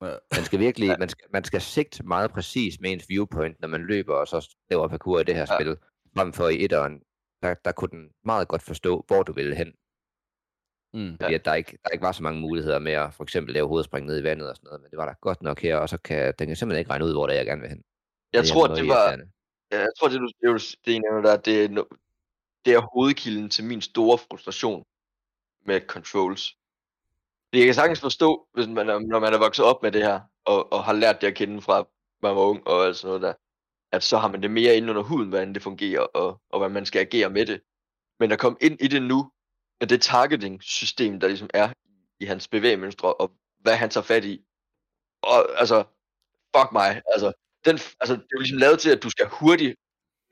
Ja. Man skal virkelig, man skal, man skal sigte meget præcis med ens viewpoint, når man løber og så laver parkour i det her Ja. spil. Frem for i etteren, der, der kunne den meget godt forstå, hvor du ville hen. Mm. Fordi at der, ikke, der ikke var så mange muligheder med at for eksempel lave hovedspring ned i vandet og sådan noget, men det var der godt nok her, og så kan den kan simpelthen ikke regne ud, hvor det er, jeg gerne vil hen. Jeg Det tror, det var. Ja, jeg tror, det du, det, du, det nævner der, det er, det er hovedkilden til min store frustration med controls. Fordi Jeg kan sagtens forstå, hvis man er, når man er vokset op med det her, og, og har lært det at kende fra, man var ung og alt sådan noget der, at så har man det mere inde under huden, hvordan det fungerer, og, og hvordan man skal agere med det. Men at komme ind i det nu, med det targeting-system, der ligesom er i hans bevægemønstre, og hvad han tager fat i, og altså, fuck mig, altså, den, altså, det er jo ligesom lavet til, at du skal hurtigt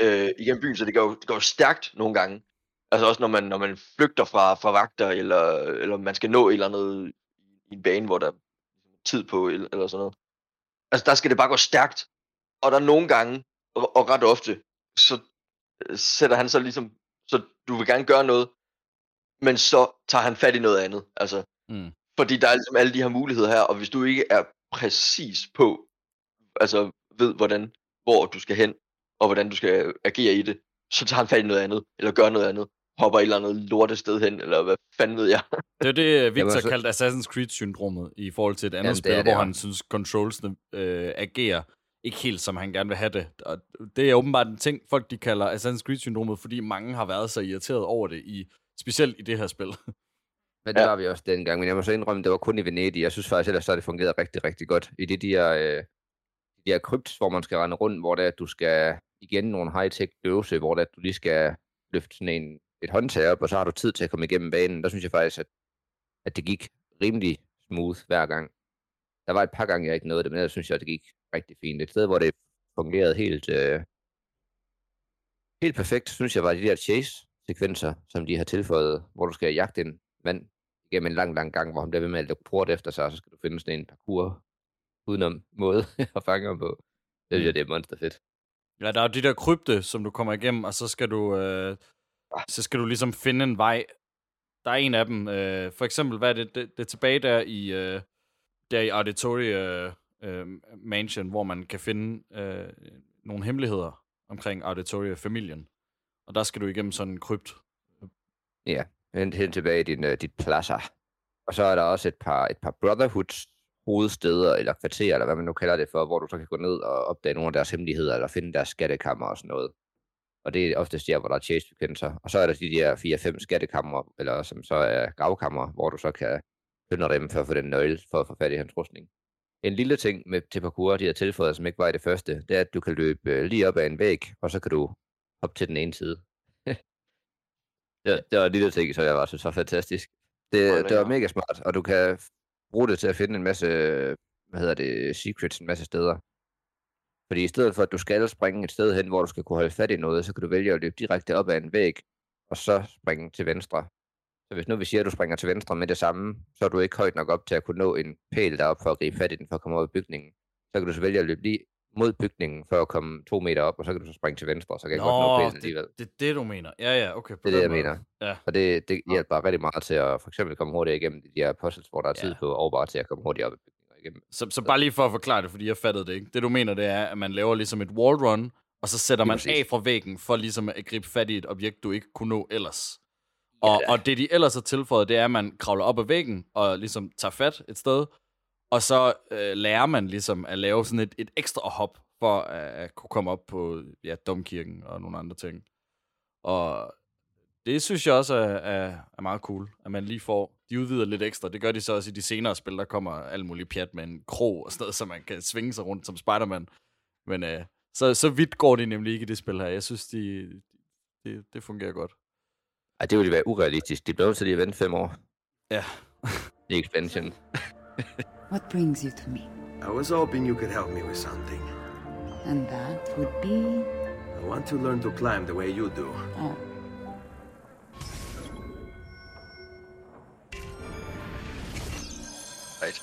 øh, igennem byen, så det går, jo- det går jo stærkt nogle gange. Altså også når man, når man flygter fra, fra vagter, eller, eller man skal nå et eller andet i en bane, hvor der er tid på, eller, sådan noget. Altså der skal det bare gå stærkt. Og der er nogle gange, og, og ret ofte, så øh, sætter han så ligesom, så du vil gerne gøre noget, men så tager han fat i noget andet. Altså, Mm. fordi der er ligesom alle de her muligheder her, og hvis du ikke er præcis på, altså ved hvordan, hvor du skal hen, og hvordan du skal agere i det, så tager han fat i noget andet, eller gør noget andet, hopper et eller andet lortet sted hen, eller hvad fanden ved jeg. Det er det, Victor Jamen, så- kaldte Assassin's Creed-syndromet i forhold til et andet Jamen, spil, det hvor han synes, controlsene øh, agerer ikke helt, som han gerne vil have det. Og det er åbenbart en ting, folk de kalder Assassin's Creed-syndromet, fordi mange har været så irriteret over det, i, specielt i det her spil. Men det Ja. var vi også dengang, men jeg må så indrømme, det var kun i Venedig. Jeg synes faktisk ellers, så har det fungeret rigtig, rigtig godt. I det de her, øh, de her krypts, hvor man skal rende rundt, hvor det er, at du skal igen nogle high-tech øvelse, hvor det er, at du lige skal løfte sådan en, et håndtag op, og så har du tid til at komme igennem banen. Der synes jeg faktisk, at, at det gik rimelig smooth hver gang. Der var et par gange, jeg ikke nåede det, men ellers synes jeg, at det gik rigtig fint. Et sted, hvor det fungerede helt, øh, helt perfekt, synes jeg, var de der chase-sekvenser, som de har tilføjet, hvor du skal jagte en mand igennem en lang, lang gang, hvor han bliver ved med at lukke port efter sig, og så skal du finde sådan en parkour udenom måde at fange ham på. Det synes jeg, det er monster fedt. Ja, der er jo de der krypte, som du kommer igennem, og så skal du, øh, så skal du ligesom finde en vej. Der er en af dem, øh, for eksempel, hvad er det, det, det er tilbage der i, øh, der i Auditoria øh, Mansion, hvor man kan finde øh, nogle hemmeligheder omkring Auditoria-familien. Og der skal du igennem sådan en krypt. Ja, hen, hen tilbage i din, uh, dit plaza. Og så er der også et par, et par Brotherhoods hovedsteder, eller kvarterer, eller hvad man nu kalder det for, hvor du så kan gå ned og opdage nogle af deres hemmeligheder, eller finde deres skattekammer og sådan noget. Og det er oftest der, hvor der er chase-sekvenser. Og så er der de der 4-5 skattekammer, eller som så er gravkammer, hvor du så kan plyndre dem for at få den nøgle, for at få fat i hans rustning. En lille ting med til parkour, de har tilføjet, som ikke var i det første, det er, at du kan løbe øh, lige op ad en væg, og så kan du hoppe til den ene side. Ja, det var en lille ting, så jeg var synes var fantastisk. Det, Hvor det var mega smart, og du kan bruge det til at finde en masse, hvad hedder det, secrets en masse steder. Fordi i stedet for, at du skal springe et sted hen, hvor du skal kunne holde fat i noget, så kan du vælge at løbe direkte op ad en væg, og så springe til venstre. Så hvis nu vi siger, at du springer til venstre med det samme, så er du ikke højt nok op til at kunne nå en pæl deroppe for at gribe fat i den, for at komme op i bygningen. Så kan du så vælge at løbe lige mod bygningen, for at komme to meter op, og så kan du så springe til venstre, så kan jeg godt nå pælen alligevel. det, det er det, du mener. Ja, ja, okay. På Det er det, jeg måde. mener. Ja. Og det, det hjælper rigtig meget til at for eksempel komme hurtigere igennem de her puzzles, hvor der er tid Ja. på, og bare til at komme hurtigere op i bygninger igennem. Så, så bare lige for at forklare det, fordi jeg fattede det ikke. Det du mener, det er, at man laver ligesom et wall run, og så sætter man af fra væggen, for ligesom at gribe fat i et objekt, du ikke kunne nå ellers. Og, og det, de ellers har tilføjet, det er, at man kravler op ad væggen, og ligesom tager fat et sted, og så øh, lærer man ligesom at lave sådan et, et ekstra hop, for at, at kunne komme op på ja, domkirken og nogle andre ting. Og det synes jeg også er, er, er meget cool, at man lige får, de udvider lidt ekstra. Det gør de så også i de senere spil, der kommer alt muligt pjat med en krog og sådan noget, så man kan svinge sig rundt som Spider-Man. Men øh, så, så vidt går de nemlig ikke i det spil her. Jeg synes, de, de, det fungerer godt. Ej, det ville være urealistisk. De blev nødt til lige at vente fem år Ja. i expansion. What brings you to me? I was hoping you could help me with something. And that would be. I want to learn to climb the way you do. Oh. Right.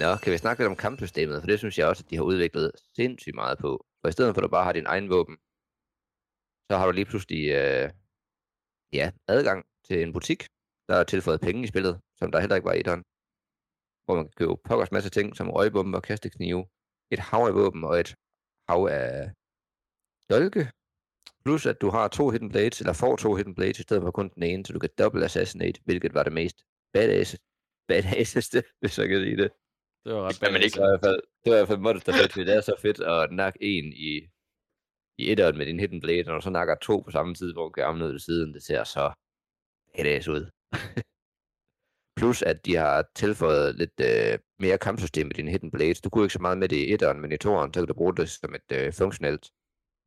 Nå, kan vi snakke lidt om kampsystemet? For det synes jeg også, at de har udviklet sindssygt meget på. For i stedet for, at du bare har din egen våben, så har du lige pludselig øh, ja, adgang til en butik, der er tilføjet penge i spillet, som der heller ikke var i etteren. Hvor man kan købe pokkers masse ting, som røgbomber, kasteknive, et hav af våben og et hav af dolke. Plus at du har to hidden blades, eller får to hidden blades, i stedet for kun den ene, så du kan double assassinate, hvilket var det mest badass, badasseste, hvis jeg kan sige det. Det var ret Jamen, badass. ikke- Det var i hvert fald, det var i hvert fald monster fedt, det er så fedt at nakke en i, i etteren med din hidden blade, og når du så nakker to på samme tid, hvor du kan armen ud til siden, det ser så badass ud. Plus at de har tilføjet lidt øh, mere kampsystem i din hidden blades. Du kunne ikke så meget med det i etteren, men i toeren, så kan du bruge det som et øh, funktionelt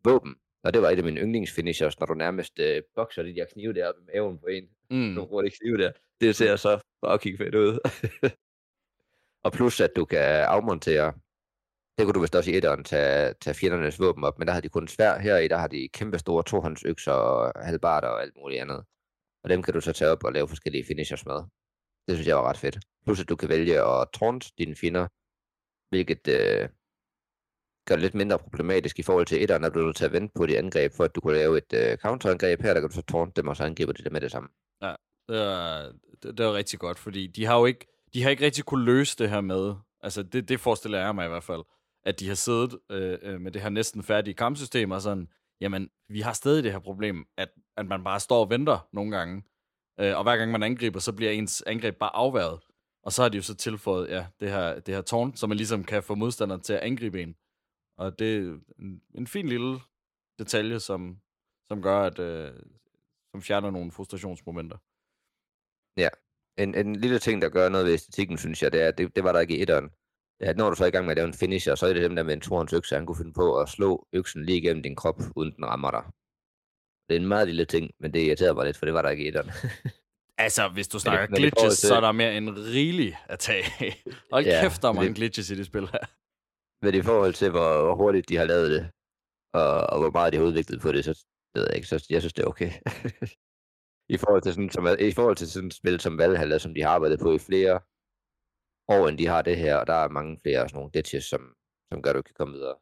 våben. Og det var et af mine yndlingsfinishers, når du nærmest øh, bokser de der knive der i maven på en. Mm. Nogle hurtige knive der. Det ser så fucking fedt ud. og plus at du kan afmontere, det kunne du vist også i etteren tage, tage fjendernes våben op, men der har de kun svær. Her i der har de kæmpe store tohåndsøkser og halbarder og alt muligt andet. Og dem kan du så tage op og lave forskellige finishers med. Det synes jeg var ret fedt. Plus at du kan vælge at taunt dine fjender, hvilket øh, gør det lidt mindre problematisk i forhold til etteren, at du er nødt til at vente på de angreb, for at du kunne lave et øh, counterangreb. Her der kan du så taunt dem, og så angriber de det med det samme. Det var, det, det var rigtig godt, fordi de har jo ikke, de har ikke rigtig kunne løse det her med, altså det, det forestiller jeg mig i hvert fald, at de har siddet øh, øh med det her næsten færdige kampsystem og sådan, jamen, vi har stadig det her problem, at, at man bare står og venter nogle gange, øh, og hver gang man angriber, så bliver ens angreb bare afværet. Og så har de jo så tilføjet, ja, det her, det her tårn, så man ligesom kan få modstanderen til at angribe en. Og det er en, en fin lille detalje, som, som gør, at øh, som fjerner nogle frustrationsmomenter. Ja, En, en lille ting, der gør noget ved æstetikken, synes jeg, det er, det, det var der ikke i etteren. Ja, når du så er i gang med at lave en finisher, så er det dem der med en torens økse, han kunne finde på at slå øksen lige igennem din krop, uden den rammer dig. Det er en meget lille ting, men det irriterer mig lidt, for det var der ikke i etteren. Altså, hvis du Men snakker men glitches, forhold til- så er der mere end rigeligt at tage. Hold Ja, kæft, der er men mange det- glitches i det spil her. Men i forhold til, hvor, hvor hurtigt de har lavet det, og, og hvor meget de har udviklet på det, så det ved jeg ikke, så jeg synes, det er okay. I forhold til sådan, som, i forhold til sådan et spil som Valhalla, som de har arbejdet på i flere år, end de har det her, og der er mange flere sådan nogle glitches, som, som gør, at du kan komme videre.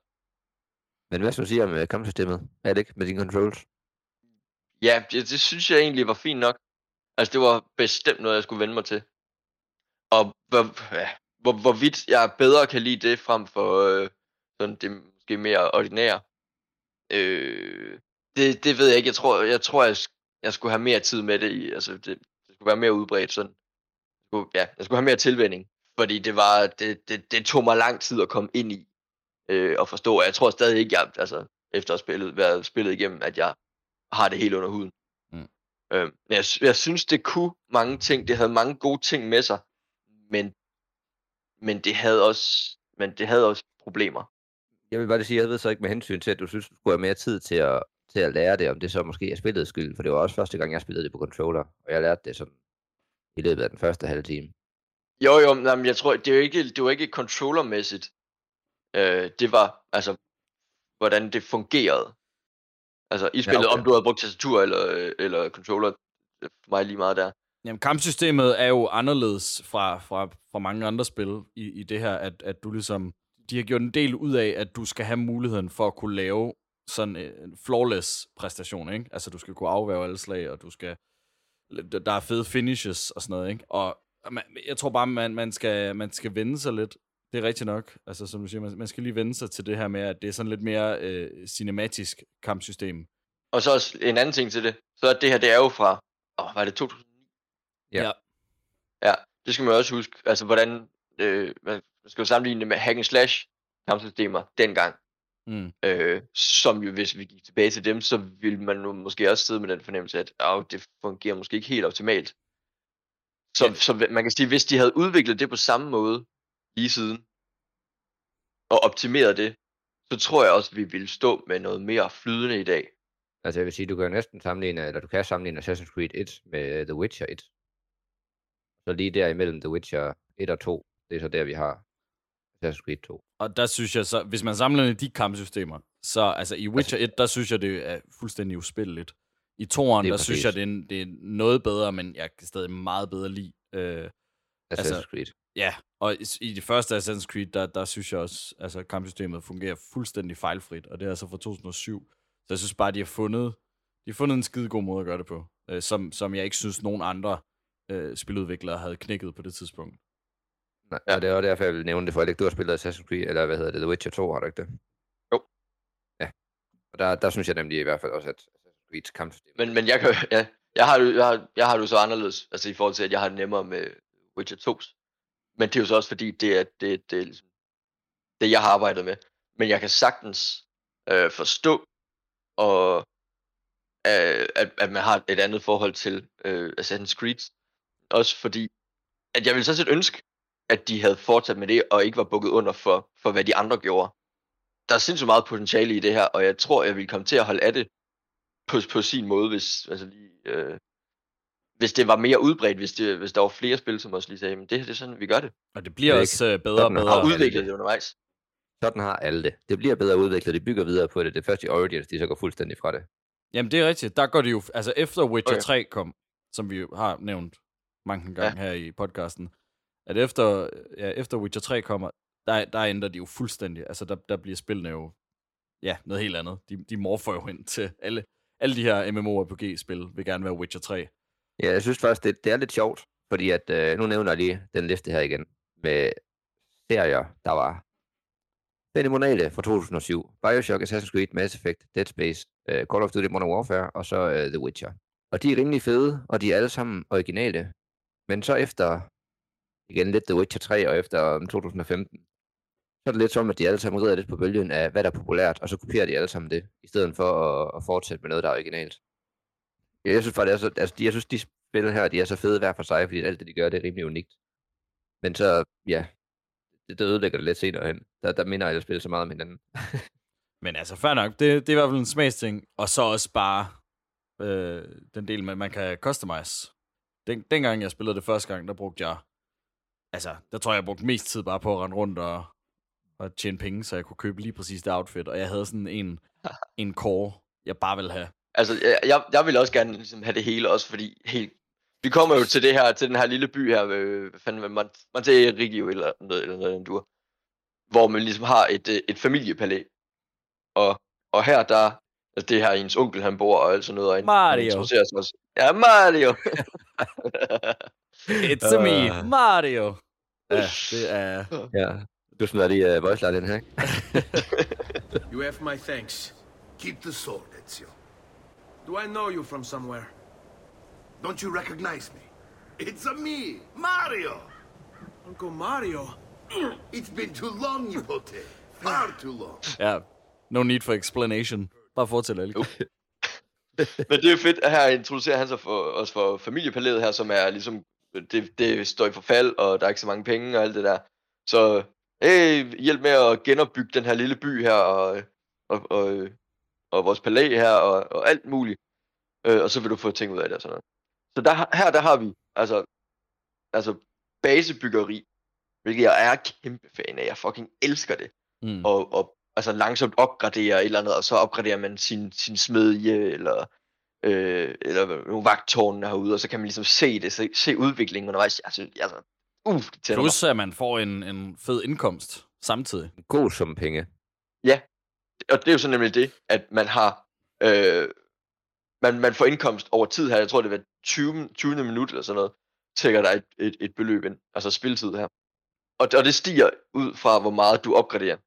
Men hvad skal du sige om øh, kampsystemet? Er det ikke med dine controls? Ja, det, det synes jeg egentlig var fint nok. Altså, det var bestemt noget, jeg skulle vende mig til. Og hvor, ja, hvor, hvorvidt jeg bedre kan lide det frem for øh, sådan det måske mere ordinære, øh, det, det ved jeg ikke. Jeg tror, jeg, tror jeg, jeg skulle have mere tid med det. I, altså, det, det skulle være mere udbredt sådan. Jeg skulle, ja, jeg skulle have mere tilvænding. Fordi det var, det, det, det tog mig lang tid at komme ind i øh, og forstå. Og jeg tror stadig ikke, jeg, altså, efter at have spillet, været spillet igennem, at jeg har det helt under huden. Mm. Øh, jeg, jeg synes, det kunne mange ting. Det havde mange gode ting med sig. Men, men det havde også, men det havde også problemer. Jeg vil bare sige, jeg ved så ikke med hensyn til, at du synes, du skulle have mere tid til at, til at lære det, om det så måske er spillets skyld, for det var også første gang, jeg spillede det på controller, og jeg lærte det sådan i løbet af den første halve time. Jo, jo, men jeg tror, det er jo ikke, det var ikke controllermæssigt. Øh, det var, altså, hvordan det fungerede. Altså, i spillet, okay. om du havde brugt tastatur eller, øh, eller controller, er for mig lige meget der. Jamen, kampsystemet er jo anderledes fra, fra, fra mange andre spil i, i det her, at, at du ligesom... De har gjort en del ud af, at du skal have muligheden for at kunne lave sådan en flawless præstation, ikke? Altså, du skal kunne afværge alle slag, og du skal... Der er fede finishes og sådan noget, ikke? Og man, jeg tror bare, man, man, skal, man skal vende sig lidt. Det er rigtigt nok. Altså, som du siger, man, man skal lige vende sig til det her med, at det er sådan lidt mere øh, cinematisk kampsystem. Og så også en anden ting til det. Så er det her, det er jo fra, åh, var det 2009? Ja. Ja. Ja, det skal man også huske. Altså, hvordan, øh, man skal jo sammenligne det med hack and slash kampsystemer dengang. Mm. Øh, som jo, hvis vi gik tilbage til dem, så ville man nu måske også sidde med den fornemmelse, at oh, det fungerer måske ikke helt optimalt. Så, Ja. så man kan sige, hvis de havde udviklet det på samme måde lige siden, og optimeret det, så tror jeg også, at vi ville stå med noget mere flydende i dag. Altså jeg vil sige, du kan næsten sammenligne, eller du kan sammenligne Assassin's Creed 1 med The Witcher 1. Så lige der imellem The Witcher 1 og 2, det er så der, vi har Assassin's Creed 2. Og der synes jeg så, hvis man sammenligner de kampsystemer, så altså i Witcher 1, der synes jeg, det er fuldstændig uspilleligt. I toeren, der synes præcis. jeg, det er, det er noget bedre, men jeg kan stadig meget bedre lide. Øh, Assassin's Altså- Creed. ja, og i, i det første Assassin's Creed, der, der synes jeg også, altså kampsystemet fungerer fuldstændig fejlfrit, og det er altså fra 2007. Så jeg synes bare, de har fundet, de har fundet en skide god måde at gøre det på, øh, som, som jeg ikke synes, nogen andre øh, spiludviklere havde knækket på det tidspunkt. Nej, ja. og det er også derfor, jeg vil nævne det, for at du har spillet Assassin's Creed, eller hvad hedder det, The Witcher 2, har du ikke det? Jo. Ja. Og der, der synes jeg nemlig i hvert fald også, at Assassin's Creeds kampsystem... Men, men jeg kan, ja, Jeg har, jeg, har, jeg har det jo så anderledes, altså i forhold til, at jeg har det nemmere med Witcher 2. Men det er jo så også fordi, det er det, det, er ligesom, det, jeg har arbejdet med. Men jeg kan sagtens øh, forstå, og, øh, at, at man har et andet forhold til øh, Assassin's Creed. Også fordi, at jeg ville så set ønske, at de havde fortsat med det, og ikke var bukket under for, for hvad de andre gjorde. Der er sindssygt meget potentiale i det her, og jeg tror, jeg vil komme til at holde af det på, på sin måde, hvis, altså lige, øh, hvis det var mere udbredt, hvis, det, hvis der var flere spil, som også lige sagde, men det her det er sådan, vi gør det. Og det bliver Det også øh, bedre og bedre. Og udviklet det. undervejs. Sådan har alle det. Det bliver bedre udviklet, de bygger videre på det. Det er først i Origins, de så går fuldstændig fra det. Jamen, det er rigtigt. Der går det jo... Altså, efter Witcher Okay. 3 kom, som vi jo har nævnt mange gange ja. her i podcasten, at efter, ja, efter Witcher 3 kommer, der, der ændrer de jo fuldstændig. Altså, der, der bliver spillene jo... Ja, noget helt andet. De, de morfer jo ind til alle... Alle de her MMORPG-spil vil gerne være Witcher 3. Ja, jeg synes faktisk, det, det er lidt sjovt, fordi at, øh, nu nævner jeg lige den liste her igen, med serier, der var fænomenale fra 2007. Bioshock, Assassin's Creed, Mass Effect, Dead Space, øh, Call of Duty Modern Warfare, og så øh, The Witcher. Og de er rimelig fede, og de er alle sammen originale. Men så efter, igen lidt The Witcher 3, og efter um, 2015, så er det lidt som, at de alle sammen rider lidt på bølgen af, hvad der er populært, og så kopierer de alle sammen det, i stedet for at, at fortsætte med noget, der er originalt. Ja, Jeg synes faktisk, det er så, altså, de, jeg synes, de spil her, de er så fede hver for sig, fordi alt det, de gør, det er rimelig unikt. Men så, ja, det, det ødelægger det lidt senere hen. Der, der minder alle spil så meget om hinanden. Men altså, fair nok. Det, det er i hvert fald en smagsting. Og så også bare øh, den del med, at man kan customize. Den, dengang jeg spillede det første gang, der brugte jeg... Altså, der tror jeg, jeg brugte mest tid bare på at rende rundt og, og tjene penge, så jeg kunne købe lige præcis det outfit. Og jeg havde sådan en, en core, jeg bare ville have. Altså, jeg, jeg, vil også gerne ligesom, have det hele, også fordi helt... Vi kommer jo til det her, til den her lille by her, øh, hvad fanden, hvad Mont- Monterigio eller noget, eller noget, du hvor man ligesom har et, øh, et familiepalæ. Og, og her, der, altså det her, ens onkel, han bor og alt sådan noget, og Mario. sig også. Ja, Mario! It's uh... me, Mario! Ja, det er... ja. Du smider lige uh, voice line den her, ikke? You have my thanks. Keep the sword, Ezio. Do I know you from somewhere? Don't you recognize me? It's a me, Mario. Uncle Mario? It's been too long, Nipote. Far too long. Ja, no need for explanation. Bare fortæl, Alec. Men det er fedt, at her introducerer han sig for, også for familiepalæet her, som er ligesom, det, det står i forfald, og der er ikke så mange penge og alt det der. Så hey, hjælp med at genopbygge den her lille by her, og, og, og, og vores palæ her, og, og alt muligt. Øh, og så vil du få ting ud af det og sådan noget. Så der, her der har vi, altså, altså basebyggeri, hvilket jeg er kæmpe fan af. Jeg fucking elsker det. Mm. Og, og altså langsomt opgradere et eller andet, og så opgraderer man sin, sin smedje, eller, øh, eller nogle vagtårne herude, og så kan man ligesom se det, se, se udviklingen undervejs. Altså, altså uff, det tænder. Plus, at man får en, en fed indkomst samtidig. En god sum penge. Og det er jo så nemlig det, at man har, øh, man, man får indkomst over tid her, jeg tror det hver 20, 20. minut eller sådan noget, tækker der et, et, et beløb ind, altså spilletid her. Og, og det stiger ud fra, hvor meget du opgraderer.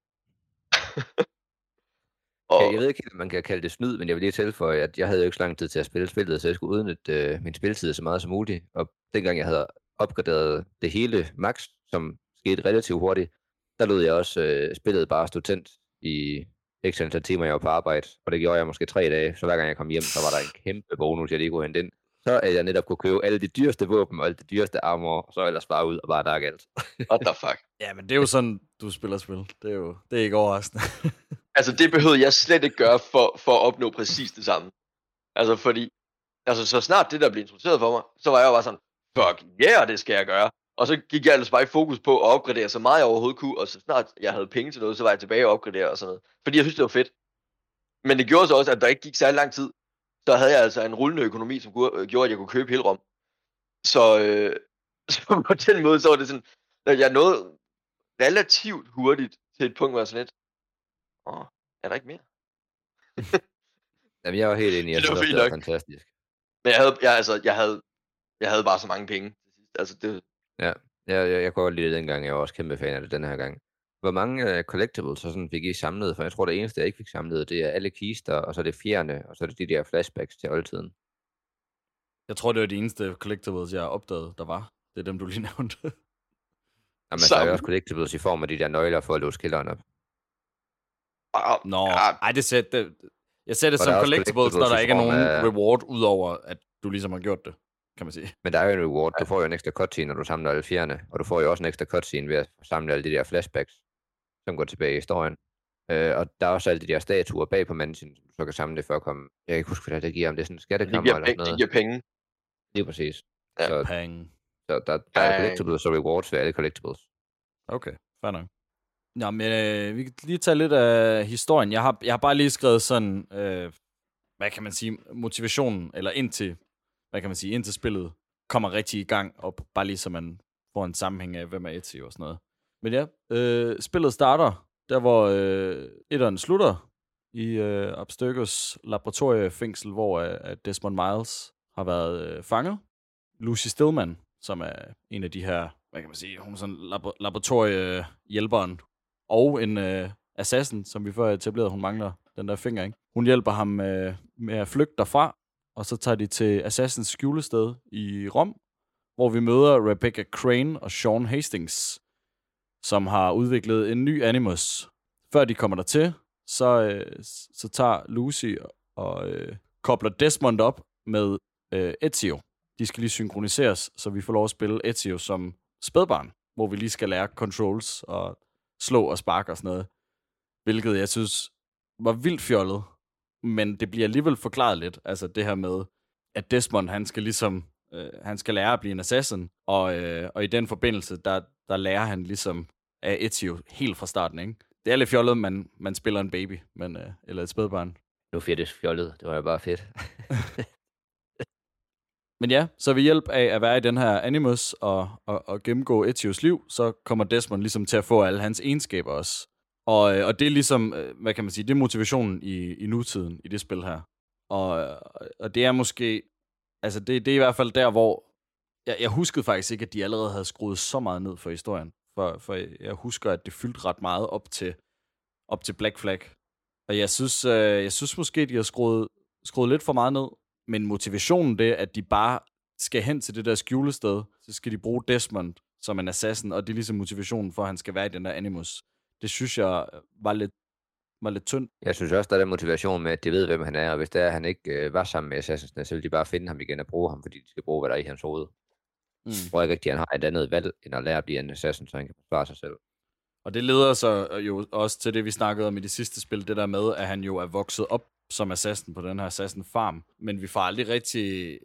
og, Jeg, jeg ved ikke, helt, om man kan kalde det snyd, men jeg vil lige tilføje, at jeg havde jo ikke så lang tid til at spille spillet, så jeg skulle udnytte øh, min spilletid så meget som muligt. Og dengang jeg havde opgraderet det hele max, som skete relativt hurtigt, der lod jeg også øh, spillet bare stå tændt i x antal timer, jeg var på arbejde. Og det gjorde jeg måske tre dage, så hver gang jeg kom hjem, så var der en kæmpe bonus, jeg lige kunne hente ind. Så at jeg netop kunne købe alle de dyreste våben og alle de dyreste armor, og så ellers bare ud og bare dakke alt. what the fuck. Ja, men det er jo sådan, du spiller spil. Det er jo det er ikke overraskende. Altså, det behøvede jeg slet ikke gøre for, for at opnå præcis det samme. Altså, fordi, altså, så snart det der blev introduceret for mig, så var jeg jo bare sådan, fuck yeah, det skal jeg gøre. Og så gik jeg ellers bare i fokus på at opgradere så meget jeg overhovedet kunne, og så snart jeg havde penge til noget, så var jeg tilbage og opgradere og sådan noget. Fordi jeg synes, det var fedt. Men det gjorde så også, at der ikke gik særlig lang tid, så havde jeg altså en rullende økonomi, som gjorde, at jeg kunne købe hele Rom. Så, øh, så på den måde, så var det sådan, at jeg nåede relativt hurtigt til et punkt, hvor jeg var sådan lidt, åh, er der ikke mere? Jamen, jeg var helt enig, jeg Det var synes det var fantastisk. Men jeg havde, jeg, altså, jeg havde, jeg havde bare så mange penge. til sidst. Altså, det, Jeg, jeg, jeg kunne godt lide det dengang, jeg var også kæmpe fan af det den her gang. Hvor mange uh, collectibles så sådan fik I samlet? For jeg tror, det eneste, jeg ikke fik samlet, det er alle kister, og så er det fjerne, og så er det de der flashbacks til oldtiden. Jeg tror, det var de eneste collectibles, jeg opdagede, der var. Det er dem, du lige nævnte. Jamen, så er jo også collectibles i form af de der nøgler for at låse kælderen op. Nå, ej, det ser, det, jeg ser det Og der som er collectibles, collectibles når der ikke er nogen af- reward, udover at du ligesom har gjort det, kan man sige. Men der er jo en reward. Du får jo en ekstra cutscene, når du samler alle fjerne. Og du får jo også en ekstra cutscene ved at samle alle de der flashbacks, som går tilbage i historien. Øh, og der er også alle de der statuer bag på mansion, som du så kan samle det for at komme... Jeg kan ikke huske, hvad det giver, om det er sådan en Det skattekammer giver, eller penge, sådan det noget. giver penge. Lige præcis. Ja. Så, Pang. så der, der er collectibles og rewards ved alle collectibles. Okay, fair nok. Nå, men øh, vi kan lige tage lidt af historien. Jeg har, jeg har bare lige skrevet sådan, øh, hvad kan man sige, motivationen, eller indtil, hvad kan man sige, indtil spillet kommer rigtig i gang, og bare lige så man får en sammenhæng af, hvem er Etsy og sådan noget. Men ja, øh, spillet starter, der hvor øh, etteren slutter, i øh, Abstergos laboratoriefængsel, hvor øh, at Desmond Miles har været øh, fanget. Lucy Stillman, som er en af de her, hvad kan man sige, hun er sådan labo- laboratoriehjælperen, og en øh, assassin, som vi før etablerede, hun mangler den der finger, ikke? Hun hjælper ham øh, med at flygte derfra, og så tager de til Assassins skjulested i Rom, hvor vi møder Rebecca Crane og Sean Hastings, som har udviklet en ny Animus. Før de kommer der til, så, øh, så tager Lucy og øh, kobler Desmond op med øh, Ezio. De skal lige synkroniseres, så vi får lov at spille Ezio som spædbarn, hvor vi lige skal lære controls og slå og sparke og sådan noget. Hvilket jeg synes var vildt fjollet, men det bliver alligevel forklaret lidt. Altså det her med, at Desmond, han skal ligesom, øh, han skal lære at blive en assassin, og, øh, og i den forbindelse, der, der lærer han ligesom af Ezio helt fra starten, ikke? Det er lidt fjollet, man, man spiller en baby, men, øh, eller et spædbarn. Nu fedt det fjollet. Det var jo bare fedt. Men ja, så ved hjælp af at være i den her Animus og, og, og gennemgå Ezios liv, så kommer Desmond ligesom til at få alle hans egenskaber også. Og, øh, og det er ligesom, øh, hvad kan man sige, det er motivationen i, i nutiden i det spil her. Og, øh, og det er måske, altså det, det er i hvert fald der, hvor jeg, jeg huskede faktisk ikke, at de allerede havde skruet så meget ned for historien. For, for jeg husker, at det fyldte ret meget op til, op til Black Flag. Og jeg synes, øh, jeg synes måske, de har skruet, skruet lidt for meget ned. Men motivationen det, at de bare skal hen til det der skjulested, så skal de bruge Desmond som en assassin, og det er ligesom motivationen for, at han skal være i den der Animus. Det synes jeg var lidt, var lidt tyndt. Jeg synes også, der er den motivation med, at de ved, hvem han er, og hvis det er, at han ikke øh, var sammen med Assassins, så vil de bare finde ham igen og bruge ham, fordi de skal bruge, hvad der er i hans hoved. Mm. Jeg tror ikke rigtig, han har et andet valg, end at lære at blive en assassin, så han kan forsvare sig selv. Og det leder så jo også til det, vi snakkede om i det sidste spil, det der med, at han jo er vokset op som assassin på den her assassin farm. Men vi får aldrig rigtig...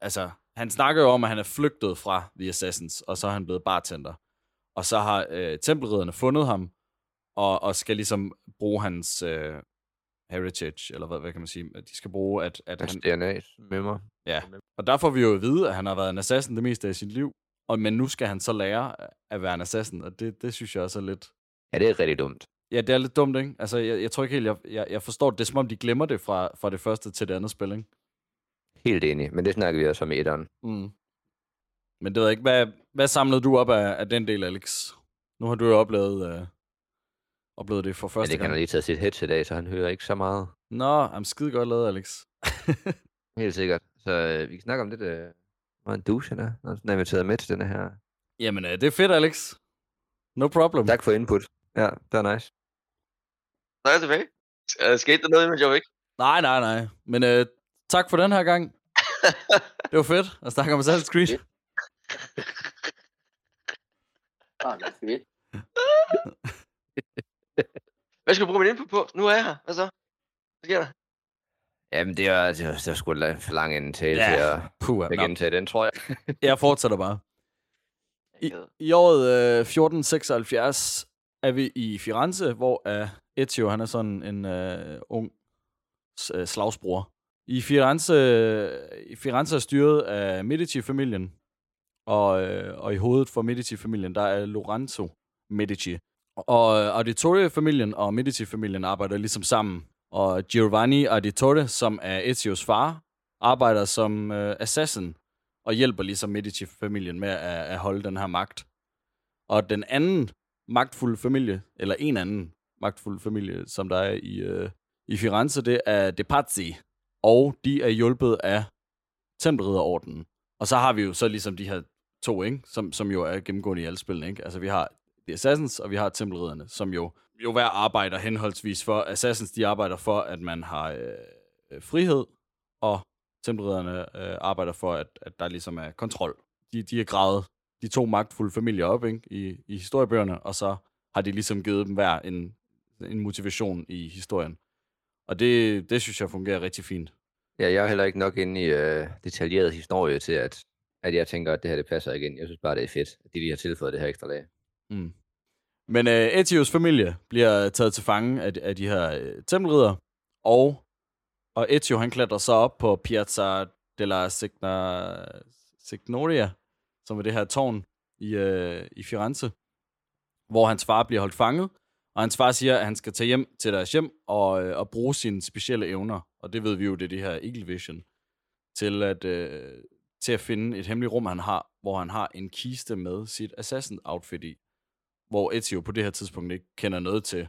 Altså, han snakker jo om, at han er flygtet fra The Assassins, og så er han blevet bartender. Og så har øh, tempelridderne fundet ham, og, og skal ligesom bruge hans øh, heritage, eller hvad, hvad kan man sige? De skal bruge, at, at Hans han... DNA med mig. Ja, og der får vi jo at vide, at han har været en assassin det meste af sit liv, og, men nu skal han så lære at være en assassin, og det, det synes jeg også er lidt... Ja, det er rigtig dumt. Ja, det er lidt dumt, ikke? Altså, jeg, jeg tror ikke helt, jeg, jeg, jeg forstår det. Det er som om, de glemmer det fra, fra det første til det andet spil, ikke? Helt enig, men det snakker vi også om i etteren. Mm. Men det ved jeg ikke. Hvad, hvad samlede du op af, af den del, Alex? Nu har du jo oplevet, øh, oplevet det for Men første det kan han gang. lige tage sit headset af, så han hører ikke så meget. Nå, I'm skide godt lavet, Alex. Helt sikkert. Så øh, vi kan snakke om lidt, øh, hvor en douche han er, når han er inviteret med til denne her. Jamen, øh, det er fedt, Alex. No problem. Tak for input. Ja, det er nice. Så er jeg tilbage. Uh, skete der noget, men jeg ikke? Nej, nej, nej. Men øh, tak for den her gang. det var fedt at snakke om Assassin's Creed. Ah, det er fedt. Hvad skal du bruge min info på? Nu er jeg her. Hvad så? Hvad sker der? Jamen, det er, det er, det er sgu for lang en tale Ja, til at, puha, at nå. gentage den, tror jeg. Jeg fortsætter bare. I, i året øh, 1476 er vi i Firenze, hvor uh, Ezio han er sådan en uh, ung s- uh, slagsbror. I Firenze, i Firenze er styret af Medici-familien, og, øh, og i hovedet for Medici-familien, der er Lorenzo Medici. Og øh, Auditore-familien og Medici-familien arbejder ligesom sammen. Og Giovanni Auditore, som er Ezios far, arbejder som øh, assassin og hjælper ligesom Medici-familien med at, at holde den her magt. Og den anden magtfulde familie, eller en anden magtfuld familie, som der er i, øh, i Firenze, det er De Pazzi. Og de er hjulpet af Tempelridderordenen. Og så har vi jo så ligesom de her to, ikke? Som, som jo er gennemgående i alle spillene. Ikke? Altså vi har The Assassins, og vi har Tempelridderne, som jo, jo hver arbejder henholdsvis for. Assassins, de arbejder for, at man har øh, øh, frihed, og Tempelridderne øh, arbejder for, at, at der ligesom er kontrol. De, de er gravet de to magtfulde familier op ikke? I, i historiebøgerne, og så har de ligesom givet dem hver en, en motivation i historien. Og det, det synes jeg fungerer rigtig fint. Ja, jeg er heller ikke nok inde i øh, detaljeret historie til, at, at jeg tænker, at det her det passer igen. Jeg synes bare, det er fedt, at de lige har tilføjet det her ekstra lag. Mm. Men øh, Etios familie bliver taget til fange af, af de her øh, tempelridder, og, og Etio han klatrer så op på Piazza della Signa, Signoria, som er det her tårn i, øh, i Firenze, hvor hans far bliver holdt fanget, og hans far siger, at han skal tage hjem til deres hjem og, øh, og bruge sine specielle evner. Og det ved vi jo, det er det her Eagle Vision, til at, øh, til at finde et hemmeligt rum, han har, hvor han har en kiste med sit assassin-outfit i. Hvor Ezio på det her tidspunkt ikke kender noget til,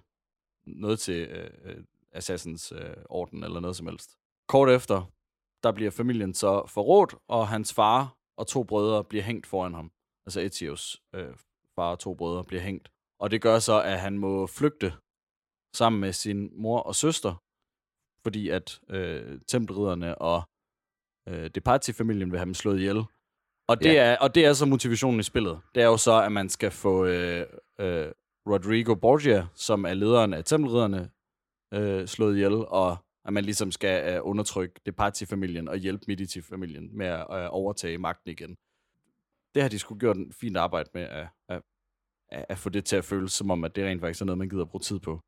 noget til øh, øh, Assassins øh, orden eller noget som helst. Kort efter, der bliver familien så forrådt, og hans far og to brødre bliver hængt foran ham. Altså Ezios øh, far og to brødre bliver hængt. Og det gør så, at han må flygte sammen med sin mor og søster, fordi at øh, tempelridderne og øh, Departi-familien vil have dem slået ihjel. Og det, ja. er, og det er så motivationen i spillet. Det er jo så, at man skal få øh, øh, Rodrigo Borgia, som er lederen af tempelridderne, øh, slået ihjel, og at man ligesom skal øh, undertrykke Departi-familien og hjælpe Medici-familien med at øh, overtage magten igen. Det har de skulle gjort en fint arbejde med at, at, at få det til at føles som om, at det rent faktisk er noget, man gider at bruge tid på.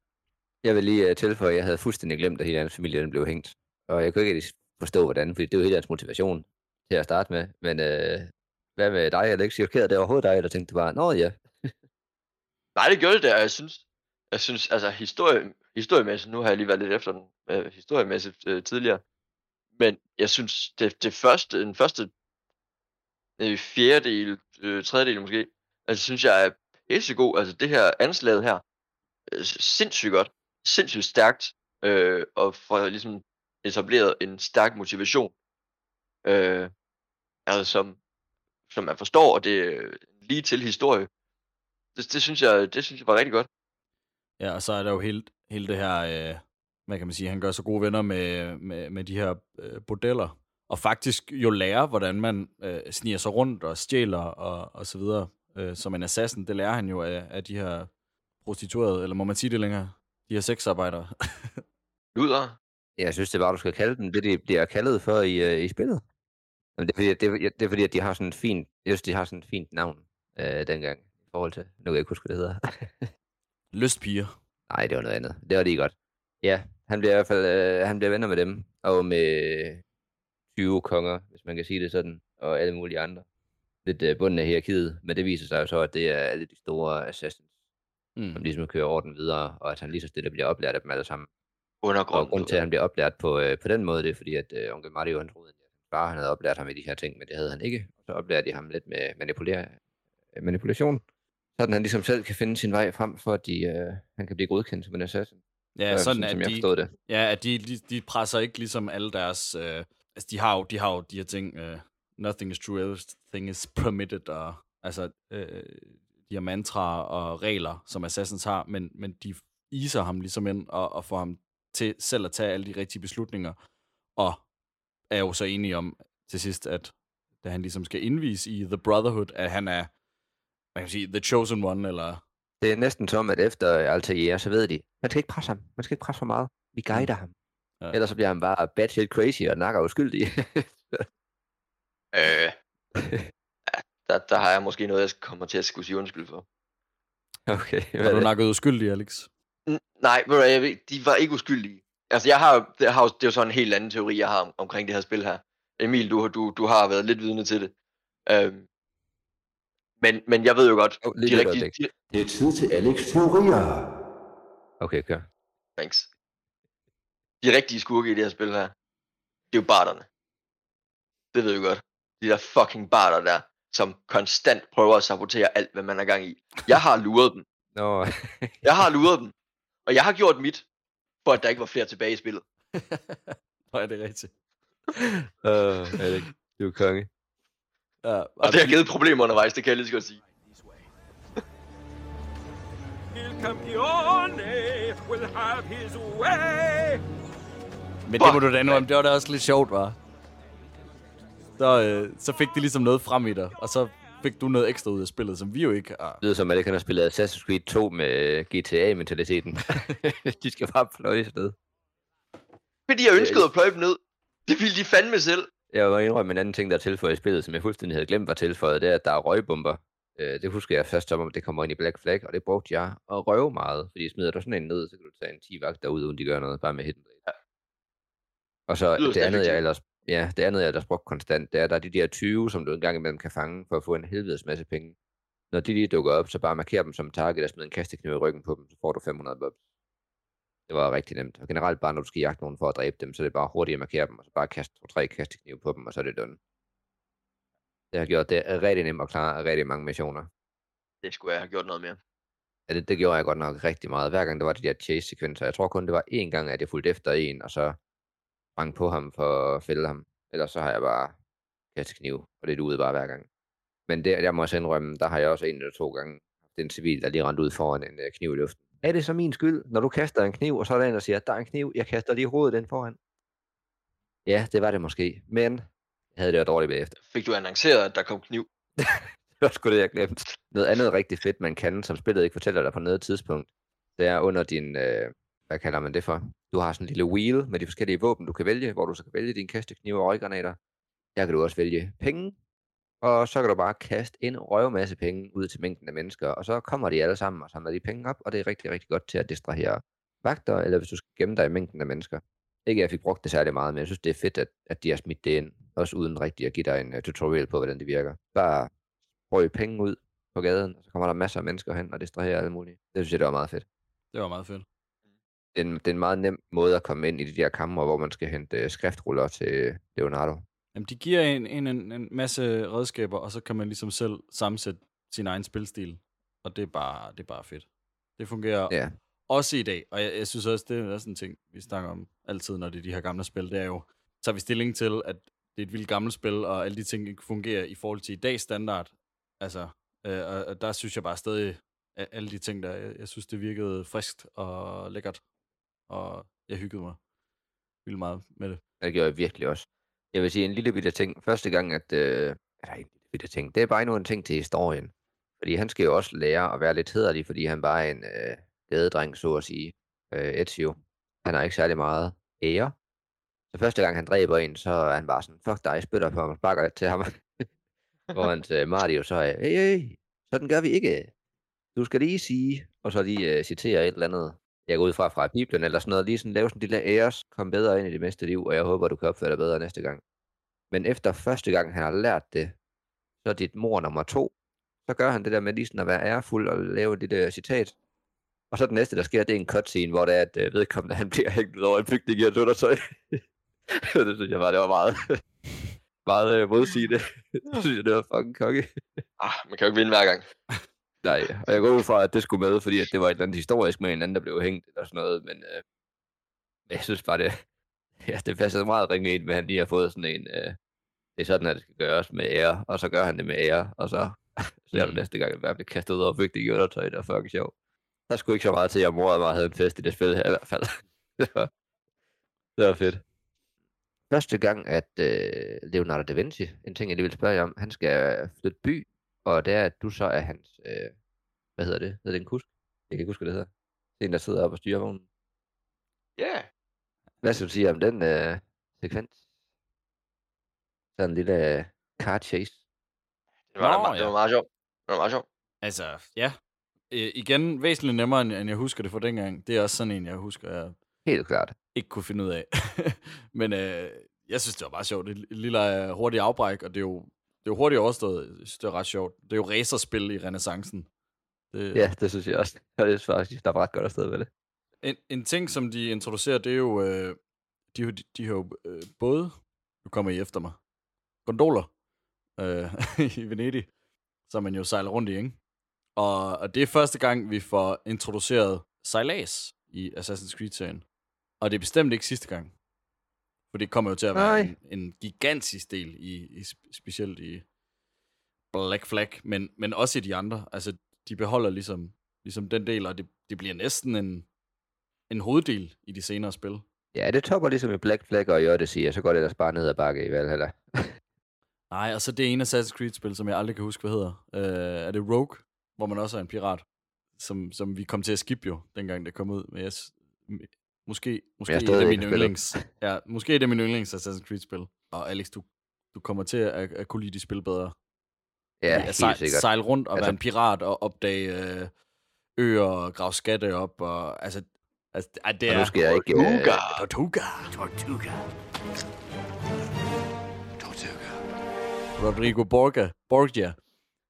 Jeg vil lige uh, tilføje, at jeg havde fuldstændig glemt, at hele hans familie den blev hængt. Og jeg kunne ikke forstå, hvordan, fordi det var hele hans motivation til at starte med. Men øh, hvad med dig, Alex? Chokerede det overhovedet dig, eller tænkte du bare, nå ja. Nej, det gjorde det og Jeg synes, jeg synes altså historie, historiemæssigt, nu har jeg lige været lidt efter den, øh, historiemæssigt øh, tidligere, men jeg synes, det, det første, den første øh, fjerdedel, øh, tredjedel måske, altså synes jeg er pissegod. Altså det her anslaget her, øh, sindssygt godt, sindssygt stærkt, øh, og får ligesom etableret en stærk motivation, uh, altså som, som man forstår, og det er lige til historie. Det, det, synes jeg, det synes jeg var rigtig godt. Ja, og så er der jo hele, hele det her, øh, hvad kan man sige, han gør så gode venner med, med, med de her øh, bordeller, og faktisk jo lærer, hvordan man øh, sniger sig rundt og stjæler og, og så videre. Øh, som en assassin, det lærer han jo af, af de her prostituerede, eller må man sige det længere, de her sexarbejdere. Luder? Jeg synes, det er bare, du skal kalde dem det, de bliver kaldet for i, uh, i spillet. Det, er fordi, det, er, det er fordi, at de har sådan et fint, synes, de har sådan et fint navn øh, dengang, i forhold til, nu kan jeg ikke huske, hvad det hedder. Lystpiger. Nej, det var noget andet. Det var lige godt. Ja, han bliver i hvert fald øh, han bliver venner med dem, og med 20 konger, hvis man kan sige det sådan, og alle mulige andre. Lidt øh, bunden af hierarkiet, men det viser sig jo så, at det er alle de store assassins, mm. som ligesom kører orden videre, og at han lige så stille bliver oplært af dem alle sammen. Undergrund. Og grund til, at han bliver oplært på, øh, på den måde, det er fordi, at øh, onkel Mario, han troede, far han havde oplært ham i de her ting, men det havde han ikke. Og så oplærte de ham lidt med manipulere, manipulation, sådan han ligesom selv kan finde sin vej frem, for at de, øh, han kan blive godkendt som en assassin. Ja, så, sådan, som at jeg de, det. Ja, at de, de, de presser ikke ligesom alle deres... Øh, altså, de har, jo, de har jo de her ting... Øh, nothing is true, everything is permitted, og altså øh, de her mantraer og regler, som Assassins har, men, men de iser ham ligesom ind og, og får ham til selv at tage alle de rigtige beslutninger, og er jo så enige om til sidst, at da han ligesom skal indvise i The Brotherhood, at han er, man kan sige, The Chosen One, eller... Det er næsten som, at efter Altair, så ved de, man skal ikke presse ham, man skal ikke presse for meget, vi guider ham. Ja. Ellers så bliver han bare batshit crazy og nakker uskyldig. øh, ja, der, der har jeg måske noget, jeg kommer til at skulle sige undskyld for. Okay. Har du nakket uskyldig, Alex? N- nej, de var ikke uskyldige. Altså, jeg har, det, har, det er jo sådan en helt anden teori, jeg har om, omkring det her spil her. Emil, du, du, du har været lidt vidne til det. Øhm, men, men jeg ved jo godt, oh, de rigtige... De, det er tid til Alex teorier. Okay, kør. Thanks. De rigtige skurke i det her spil her, det er jo barterne. Det ved jeg godt. De der fucking barter der, som konstant prøver at sabotere alt, hvad man er gang i. Jeg har luret dem. Nå. jeg har luret dem. Og jeg har gjort mit, for at der ikke var flere tilbage i spillet. Nå, er det rigtigt? uh, er det ikke? Du er konge. Ja, Og det har givet problemer undervejs, det kan jeg lige så godt sige. Il campione will have his way. Men det må du da indrømme, det var da også lidt sjovt, var. Så, øh, så fik de ligesom noget frem i dig, og så fik du noget ekstra ud af spillet, som vi jo ikke har. Det lyder som, at jeg kan have spillet Assassin's Creed 2 med GTA-mentaliteten. de skal bare pløje sted. Fordi jeg ønskede at pløje dem ned. Det ville de fandme selv. Jeg må indrømme en anden ting, der er tilføjet i spillet, som jeg fuldstændig havde glemt var tilføjet, det er, at der er røgbomber. Øh, det husker jeg først om, at det kommer ind i Black Flag, og det brugte jeg at røve meget, fordi smider du sådan en ned, så kan du tage en 10 vagt derud, uden de gør noget, bare med hidden blade. Ja. Og så Yderst det andet, jeg ellers, ja, det andet, jeg ellers brugte konstant, det er, at der er de der 20, som du en gang imellem kan fange, for at få en helvedes masse penge. Når de lige dukker op, så bare marker dem som target og smid en kastekniv i ryggen på dem, så får du 500 bobs. Det var rigtig nemt. Og generelt bare, når du skal jagte nogen for at dræbe dem, så er det bare hurtigt at markere dem, og så bare kaste to-tre kasteknive på dem, og så er det done. Det har gjort det rigtig nemt at klare rigtig mange missioner. Det skulle jeg have gjort noget mere. Ja, det, det gjorde jeg godt nok rigtig meget. Hver gang der var de der chase-sekvenser. Jeg tror kun, det var én gang, at jeg fulgte efter en, og så sprang på ham for at fælde ham. Ellers så har jeg bare kastet kniv, og det er ude bare hver gang. Men det, jeg må også indrømme, der har jeg også en eller to gange haft en civil, der lige rendte ud foran en uh, kniv i luften. Er det så min skyld, når du kaster en kniv, og så er der en, der siger, der er en kniv, jeg kaster lige hovedet den foran? Ja, det var det måske, men jeg havde det jo dårligt bagefter. Fik du annonceret, at der kom kniv? Det var sgu det, jeg glemte. Noget andet rigtig fedt, man kan, som spillet ikke fortæller dig på noget tidspunkt, det er under din, øh, hvad kalder man det for? Du har sådan en lille wheel med de forskellige våben, du kan vælge, hvor du så kan vælge dine kasteknive og røggranater. Der kan du også vælge penge, og så kan du bare kaste en røvmasse penge ud til mængden af mennesker, og så kommer de alle sammen og samler de penge op, og det er rigtig, rigtig godt til at distrahere vagter, eller hvis du skal gemme dig i mængden af mennesker. Ikke at jeg fik brugt det særlig meget, men jeg synes, det er fedt, at, at de har smidt det ind, også uden rigtig at give dig en uh, tutorial på, hvordan det virker. Bare røg penge ud på gaden, og så kommer der masser af mennesker hen og distraherer alle mulige. Det synes jeg, det var meget fedt. Det var meget fedt. Det er en, det er en meget nem måde at komme ind i de der kamre, hvor man skal hente øh, skriftruller til Leonardo. Jamen, de giver en, en, en, en masse redskaber, og så kan man ligesom selv sammensætte sin egen spilstil. Og det er bare, det er bare fedt. Det fungerer Ja. også i dag. Og jeg, jeg synes også, det er også en ting, vi snakker om altid, når det er de her gamle spil. Det er jo, tager vi stilling til, at det er et vildt gammelt spil, og alle de ting ikke fungerer i forhold til i dags standard. Altså, øh, og, og der synes jeg bare stadig, at alle de ting der, jeg, jeg synes, det virkede friskt og lækkert. Og jeg hyggede mig vildt meget med det. Det gjorde jeg virkelig også. Jeg vil sige en lille bitte ting. Første gang, at... Øh, eller en lille bitte ting. Det er bare endnu en ting til historien. Fordi han skal jo også lære at være lidt hederlig, fordi han bare er en øh, gadedreng, så at sige. Øh, Ezio. Han har ikke særlig meget ære. Så første gang han dræber en, så er han bare sådan, fuck dig, spytter på ham og sparker lidt til ham. Hvor han til øh, Mario så er, hey, hey, sådan gør vi ikke. Du skal lige sige, og så lige øh, citere et eller andet, jeg går ud fra fra Bibelen eller sådan noget, lige sådan lave sådan en lille æres, kom bedre ind i det næste liv, og jeg håber, du kan opføre dig bedre næste gang. Men efter første gang, han har lært det, så er dit mor nummer to, så gør han det der med lige sådan at være ærefuld og lave det der citat. Og så det næste, der sker, det er en cutscene, hvor det er, at øh, vedkommende, han bliver hængt ud over en bygning i undertøj. det synes jeg bare, det var meget, meget øh, modsigende. det synes jeg, det var fucking konge. Ah, man kan jo ikke vinde hver gang. Nej, og jeg går ud fra, at det skulle med, fordi at det var et eller andet historisk med en anden, der blev hængt eller sådan noget, men øh, jeg synes bare, det, ja, det passer meget ringe ind at han lige har fået sådan en, øh, det er sådan, at det skal gøres med ære, og så gør han det med ære, og så ser du næste gang, at jeg bliver kastet ud over i undertøj, det er fucking sjovt. Der skulle ikke så meget til, at mor og mig havde en fest i det spil her i hvert fald. det, var, det var fedt. Første gang, at øh, Leonardo da Vinci, en ting, jeg lige vil spørge jer om, han skal flytte by, og det er, at du så er hans, øh, hvad hedder det? Hedder det en kusk? Jeg kan ikke huske, hvad det hedder. Det er en, der sidder oppe og styrer vognen. Ja. Yeah. Hvad skal du sige om den øh, sekvens? Sådan en lille øh, car chase. Det var, Nå, det ja. var meget sjovt. Det var meget sjovt. Altså, ja. Øh, igen, væsentligt nemmere, end jeg husker det fra dengang. Det er også sådan en, jeg husker, jeg Helt klart. ikke kunne finde ud af. Men øh, jeg synes, det var bare sjovt. Et lille øh, hurtigt afbræk, og det er jo, det er jo hurtigt overstået. Jeg synes, det er ret sjovt. Det er jo racerspil i renaissancen. Det, Ja, det synes jeg også. Og det er faktisk, der var ret godt afsted med det. En, en ting, som de introducerer, det er jo, øh, de, har- de har jo øh, både, nu kommer I efter mig, gondoler øh, i Venedig, som man jo sejler rundt i, ikke? Og, og det er første gang, vi får introduceret sejlads i Assassin's Creed-serien. Og det er bestemt ikke sidste gang. For det kommer jo til at være Nej. en, en gigantisk del, i, i, sp- specielt i Black Flag, men, men også i de andre. Altså, de beholder ligesom, ligesom den del, og det, det bliver næsten en, en hoveddel i de senere spil. Ja, det topper ligesom i Black Flag og i Odyssey, og så går det ellers bare ned ad bakke i Valhalla. Nej, og så det ene Assassin's Creed-spil, som jeg aldrig kan huske, hvad hedder. Uh, er det Rogue, hvor man også er en pirat, som, som vi kom til at skippe jo, dengang det kom ud. Men jeg, måske, måske Jeg er det min yndlings. Ja, måske er det min yndlings Assassin's Creed-spil. Og Alex, du, du kommer til at, at kunne lide de spil bedre. Ja, helt sejl, sikkert. Sejle rundt og Altså- være en pirat og opdage øh, øer og grave skatte op. Og, altså, altså, det Og er... nu skal jeg ikke... Øh, Tortuga. Tortuga. Rodrigo Borgia, Borgia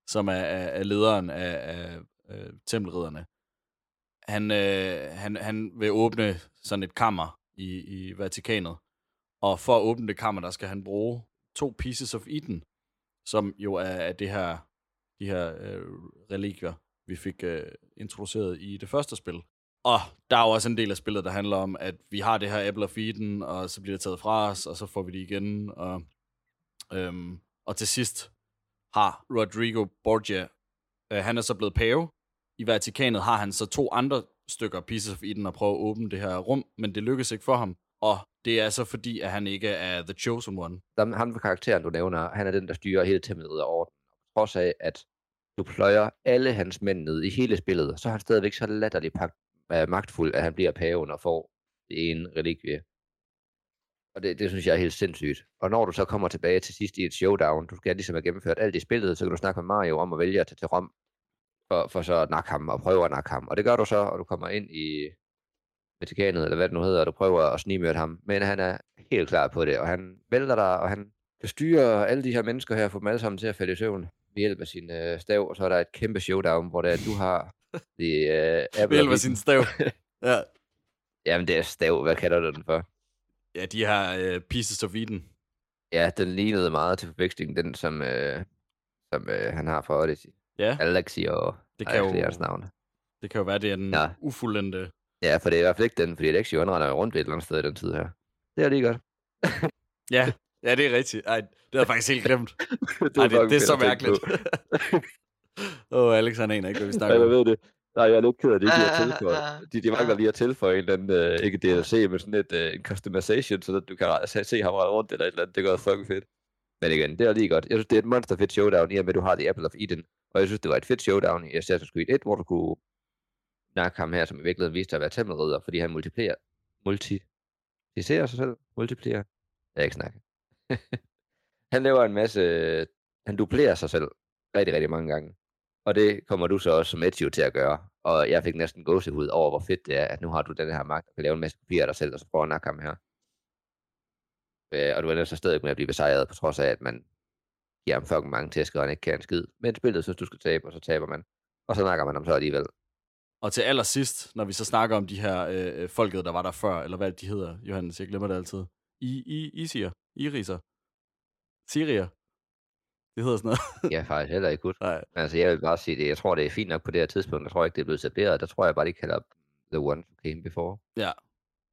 som er, er, er lederen af, af, af tempelridderne. Han, øh, han, han vil åbne sådan et kammer i, i Vatikanet. Og for at åbne det kammer, der skal han bruge to Pieces of Eden, som jo er, er det her, de her øh, relikvier, vi fik øh, introduceret i det første spil. Og der er jo også en del af spillet, der handler om, at vi har det her Apple of Eden, og så bliver det taget fra os, og så får vi det igen. Og, øhm, og til sidst har Rodrigo Borgia, øh, han er så blevet pave. I Vatikanet har han så to andre stykker Pieces of Eden at prøve at åbne det her rum, men det lykkes ikke for ham. Og det er så fordi, at han ikke er The Chosen One. Den, ham med karakteren, du nævner, han er den, der styrer hele templet og orden. Trods af, at du pløjer alle hans mænd ned i hele spillet, så er han stadigvæk så latterligt pagt, uh, øh, magtfuld, at han bliver paven og får det ene relikvie. Og det, det synes jeg er helt sindssygt. Og når du så kommer tilbage til sidst i et showdown, du skal ligesom have gennemført alt i spillet, så kan du snakke med Mario om at vælge at tage til Rom, for, for så at nakke ham og prøve at nakke ham. Og det gør du så, og du kommer ind i Vatikanet, eller hvad det nu hedder, og du prøver at snimøre ham. Men han er helt klar på det, og han vælter dig, og han kan styre alle de her mennesker her, og få dem alle sammen til at falde i søvn ved hjælp af sin øh, stav, og så er der et kæmpe showdown, hvor det er, du har det øh, Apple Ved hjælp af sin stav. Ja. Jamen, det er stav. Hvad kalder du den for? Ja, de her uh, Pieces of Eden. Ja, den lignede meget til forveksling, den som, øh, som øh, han har fra Odyssey. Ja. Alexi og Det kan jo, navne. det kan jo være, det er den ja. ufuldendte. Ja, for det er i hvert fald ikke den, fordi Alexi han render rundt ved et eller andet sted i den tid her. Det er lige godt. Ja, ja, det er rigtigt. Ej, det jeg faktisk helt glemt. Det Ej, det, det er så mærkeligt. Åh, oh, Alex han aner ikke, hvad vi Ja, snakker jeg om. ved det. Nej, jeg er lidt ked af, det lige har tilføjet. De, de mangler lige at tilføje en eller anden, uh, ikke DLC, men sådan et, uh, en customization, så at du kan se, se ham rende rundt eller et eller andet. Det gør fucking fedt. Men igen, det er lige godt. Jeg synes, det er et monster fedt showdown, i og med, at du har The Apple of Eden. Og jeg synes, det var et fedt showdown i Assassin's Creed 1, hvor du kunne nakke ham her, som i virkeligheden viste at være tempelridder, fordi han multiplicerer, multiplicerer sig selv, multiplicerer. Jeg er ikke snakke. han laver en masse, han duplerer sig selv rigtig, rigtig mange gange. Og det kommer du så også som Ezio til at gøre. Og jeg fik næsten gåsehud over, hvor fedt det er, at nu har du den her magt, og kan lave en masse kopier af dig selv, og så får at nakke ham her. Øh, og du ender så stadig med at blive besejret, på trods af, at man giver ham fucking mange tæsker, og han ikke kan en skid. Men spillet synes, du skal tabe, og så taber man. Og så nakker man ham så alligevel. Og til allersidst, når vi så snakker om de her øh, øh, folket, der var der før, eller hvad de hedder, Johannes, jeg glemmer det altid. I, I, Isier, Iriser, Syrier. Det hedder sådan noget. Jeg har faktisk heller ikke huske. Nej. Altså, jeg vil bare sige det. Jeg tror, det er fint nok på det her tidspunkt. Jeg tror ikke, det er blevet etableret. Der tror jeg bare, de kalder The One who came before. Ja.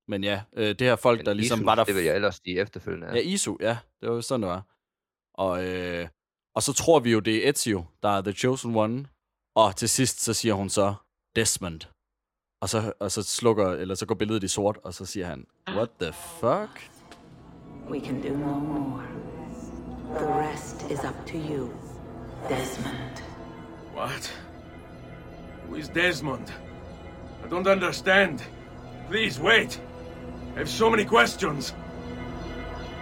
Men ja, øh, det her folk, Men der ligesom Isus, var der... det vil jeg ellers sige efterfølgende. Ja, Isu, ja. Det var jo sådan, det var. Og, øh, og så tror vi jo, det er Ezio, der er The Chosen One. Og til sidst, så siger hun så, Desmond. Og så, og så slukker, eller så går billedet i sort, og så siger han, What the fuck? We can do no more. The rest is up to you, Desmond. What? Who is Desmond? I don't understand. Please wait. I have so many questions.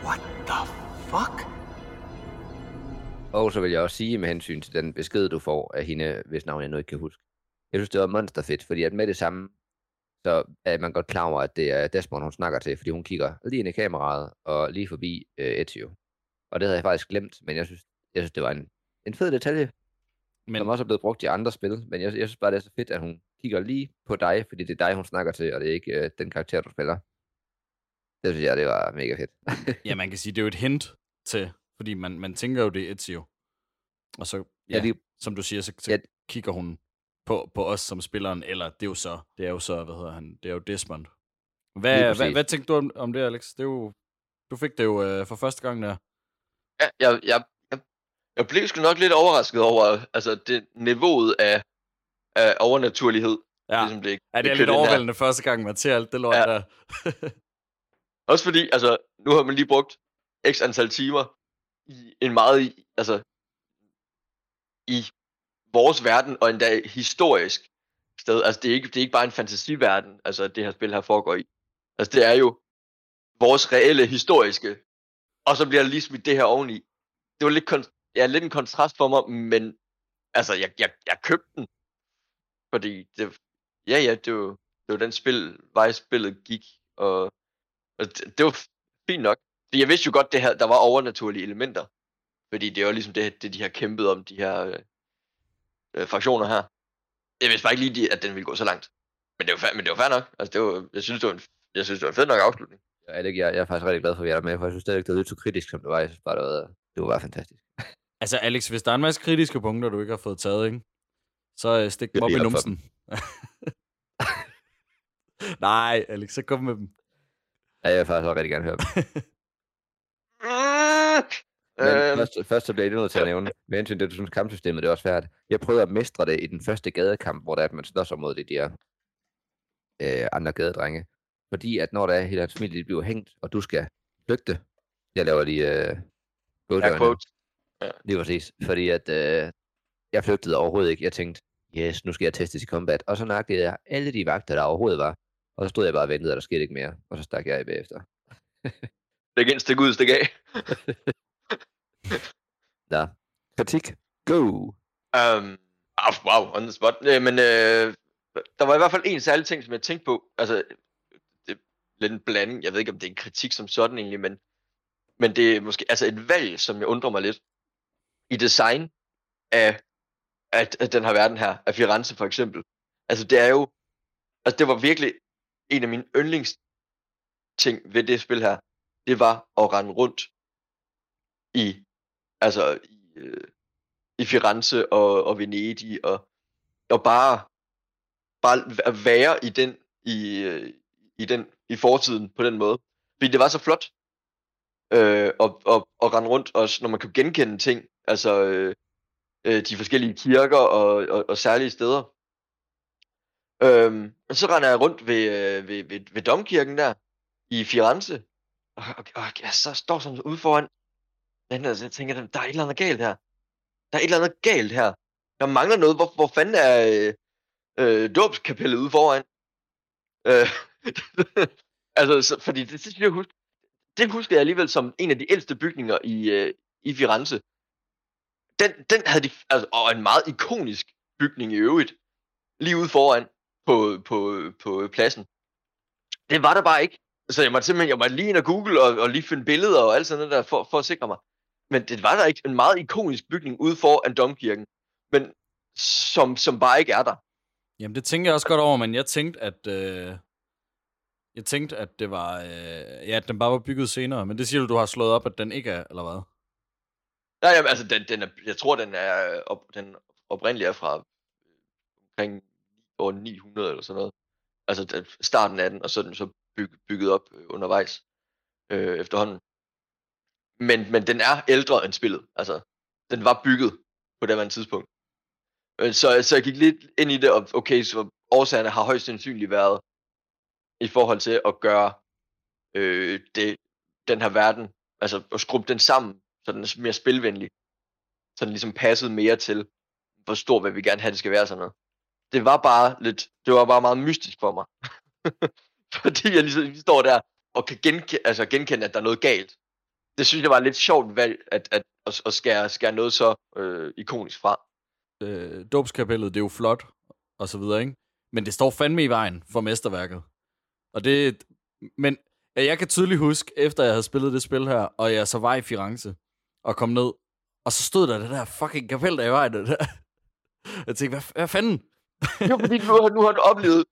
What the fuck? Og så vil jeg også sige med hensyn til den besked, du får af hende, hvis navn jeg nu ikke kan huske. Jeg synes, det var monsterfedt, fordi at med det samme, så er man godt klar over, at det er Desmond, hun snakker til, fordi hun kigger lige ind i kameraet og lige forbi øh, Ezio. Og det havde jeg faktisk glemt, men jeg synes, jeg synes det var en, en fed detalje, Men, som også er blevet brugt i andre spil. Men jeg, jeg synes bare, det er så fedt, at hun kigger lige på dig, fordi det er dig, hun snakker til, og det er ikke øh, den karakter, du spiller. Det synes jeg, det var mega fedt. ja, man kan sige, det er jo et hint til, fordi man, man tænker jo, det er Ezio. Og så, ja, Ja, det- som du siger, så, så Ja. kigger hun på, på os som spilleren, eller det er jo så, det er jo så, hvad hedder han, det er jo Desmond. Hvad, hvad, hvad tænkte du om, om det, Alex? Det er jo Du fik det jo øh, for første gang der. Ja, jeg, jeg, jeg, jeg blev sgu nok lidt overrasket over altså, det niveauet af, af overnaturlighed. Ja, ligesom det, ja det er lidt overvældende første gang, man ser alt det lort Ja. der. Også fordi, altså, nu har man lige brugt x antal timer i en meget, altså, i vores verden, og endda historisk sted. Altså, det er ikke, det er ikke bare en fantasiverden, altså, det her spil her foregår i. Altså, det er jo vores reelle historiske, og så bliver der lige smidt det her oveni. Det var lidt, kon- ja, lidt en kontrast for mig, men altså, jeg, jeg, jeg købte den, fordi det, ja, ja, det var, det var den spil, vej spillet gik, og, og det, det var fint nok. For jeg vidste jo godt, det her, der var overnaturlige elementer, fordi det var ligesom det, det de har kæmpet om, de her øh, fraktioner her. Jeg vidste bare ikke lige, at den ville gå så langt. Men det var, men det var fair nok. Altså, det var, jeg synes, det var en, jeg synes, det var en fed nok afslutning. Jeg, jeg, jeg er faktisk rigtig glad for, at vi er der med, for jeg synes stadig, det var lidt så kritisk, som det var. Jeg synes bare, det var, det var bare fantastisk. Altså, Alex, hvis der er en masse kritiske punkter, du ikke har fået taget, ikke? så øh, stik dem op i numsen. Nej, Alex, så kom med dem. Ja, jeg vil faktisk også rigtig gerne høre dem. Men Øhm, først, først så bliver jeg nødt til at nævne, med hensyn til, at du synes, kampsystemet det er også svært. Jeg prøvede at mestre det i den første gadekamp, hvor der er, at man slås mod de der øh, andre gadedrenge. Fordi at når der er hele hans familie, de bliver hængt, og du skal flygte. Jeg laver lige øh, ja, quote quote. Lige præcis. Fordi at øh, jeg flygtede overhovedet ikke. Jeg tænkte, yes, nu skal jeg testes i combat. Og så nakkede jeg alle de vagter, der overhovedet var. Og så stod jeg bare og ventede, og der skete ikke mere. Og så stak jeg af bagefter. Stik ind, stik ud, stik af. Nå. Kritik. Go! Um, ah, wow, on the spot. Øh, men øh, der var i hvert fald en særlig ting, som jeg tænkte på. Altså, det er lidt en blanding. Jeg ved ikke, om det er en kritik som sådan egentlig, men, men det er måske altså et valg, som jeg undrer mig lidt. I design af, af, af den her verden her, af Firenze for eksempel. Altså, det er jo... Altså, det var virkelig en af mine yndlings ting ved det spil her. Det var at rende rundt i altså i, øh, i Firenze og, og Venedig og, og bare bare at være i den i, øh, i den i fortiden på den måde. Fordi det var så flot øh, og, og, og rende rundt også når man kunne genkende ting, altså øh, øh, de forskellige kirker og, og, og særlige steder. Øhm, og så render jeg rundt ved, øh, ved, ved, ved domkirken der i Firenze, og, og, og jeg så står sådan ude foran den der, så jeg tænker, der er et eller andet galt her. Der er et eller andet galt her. Der mangler noget. Hvor, hvor fanden er øh, øh, dåbskapellet ude foran? Øh, altså, så, fordi det, det, synes jeg husker, det husker jeg alligevel som en af de ældste bygninger i, øh, i Firenze. Den, den havde de, altså, og en meget ikonisk bygning i øvrigt, lige ude foran på, på, på pladsen. Det var der bare ikke. Så jeg måtte simpelthen, jeg måtte lige ind og google og, og lige finde billeder og alt sådan noget der, for, for at sikre mig. Men det var der ikke en meget ikonisk bygning ude foran domkirken, men som, som bare ikke er der. Jamen, det tænker jeg også godt over, men jeg tænkte, at... Øh, jeg tænkte, at det var... Øh, ja, at den bare var bygget senere. Men det siger du, du har slået op, at den ikke er, eller hvad? Nej, jamen, altså, den, den er, jeg tror, den er op, den oprindeligt er fra omkring år 900 eller sådan noget. Altså starten af den, og så den så byg, bygget op øh, undervejs øh, efterhånden. Men, men den er ældre end spillet. Altså, den var bygget på det her tidspunkt. Øh, så, så jeg gik lidt ind i det, og okay, så årsagerne har højst sandsynligt været i forhold til at gøre øh, det, den her verden, altså at skrubbe den sammen, så den er mere spilvenlig. Så den ligesom passede mere til, hvor stor vil vi gerne have, det skal være sådan noget. Det var bare lidt, det var bare meget mystisk for mig. Fordi jeg ligesom står der og kan genkende, altså genkende, at der er noget galt. Det synes jeg var lidt sjovt valg, at, at, at, at skære, skære noget så øh, ikonisk fra. Øh, dåbskapellet, det er jo flot, og så videre, ikke? Men det står fandme i vejen for mesterværket. Og det... Men jeg kan tydeligt huske, efter jeg havde spillet det spil her, og jeg så var i Firenze, og kom ned, og så stod der det der fucking kapel der i vejen. Det der. Jeg tænkte, hvad, hvad fanden? Jo, fordi nu, har- nu har du oplevet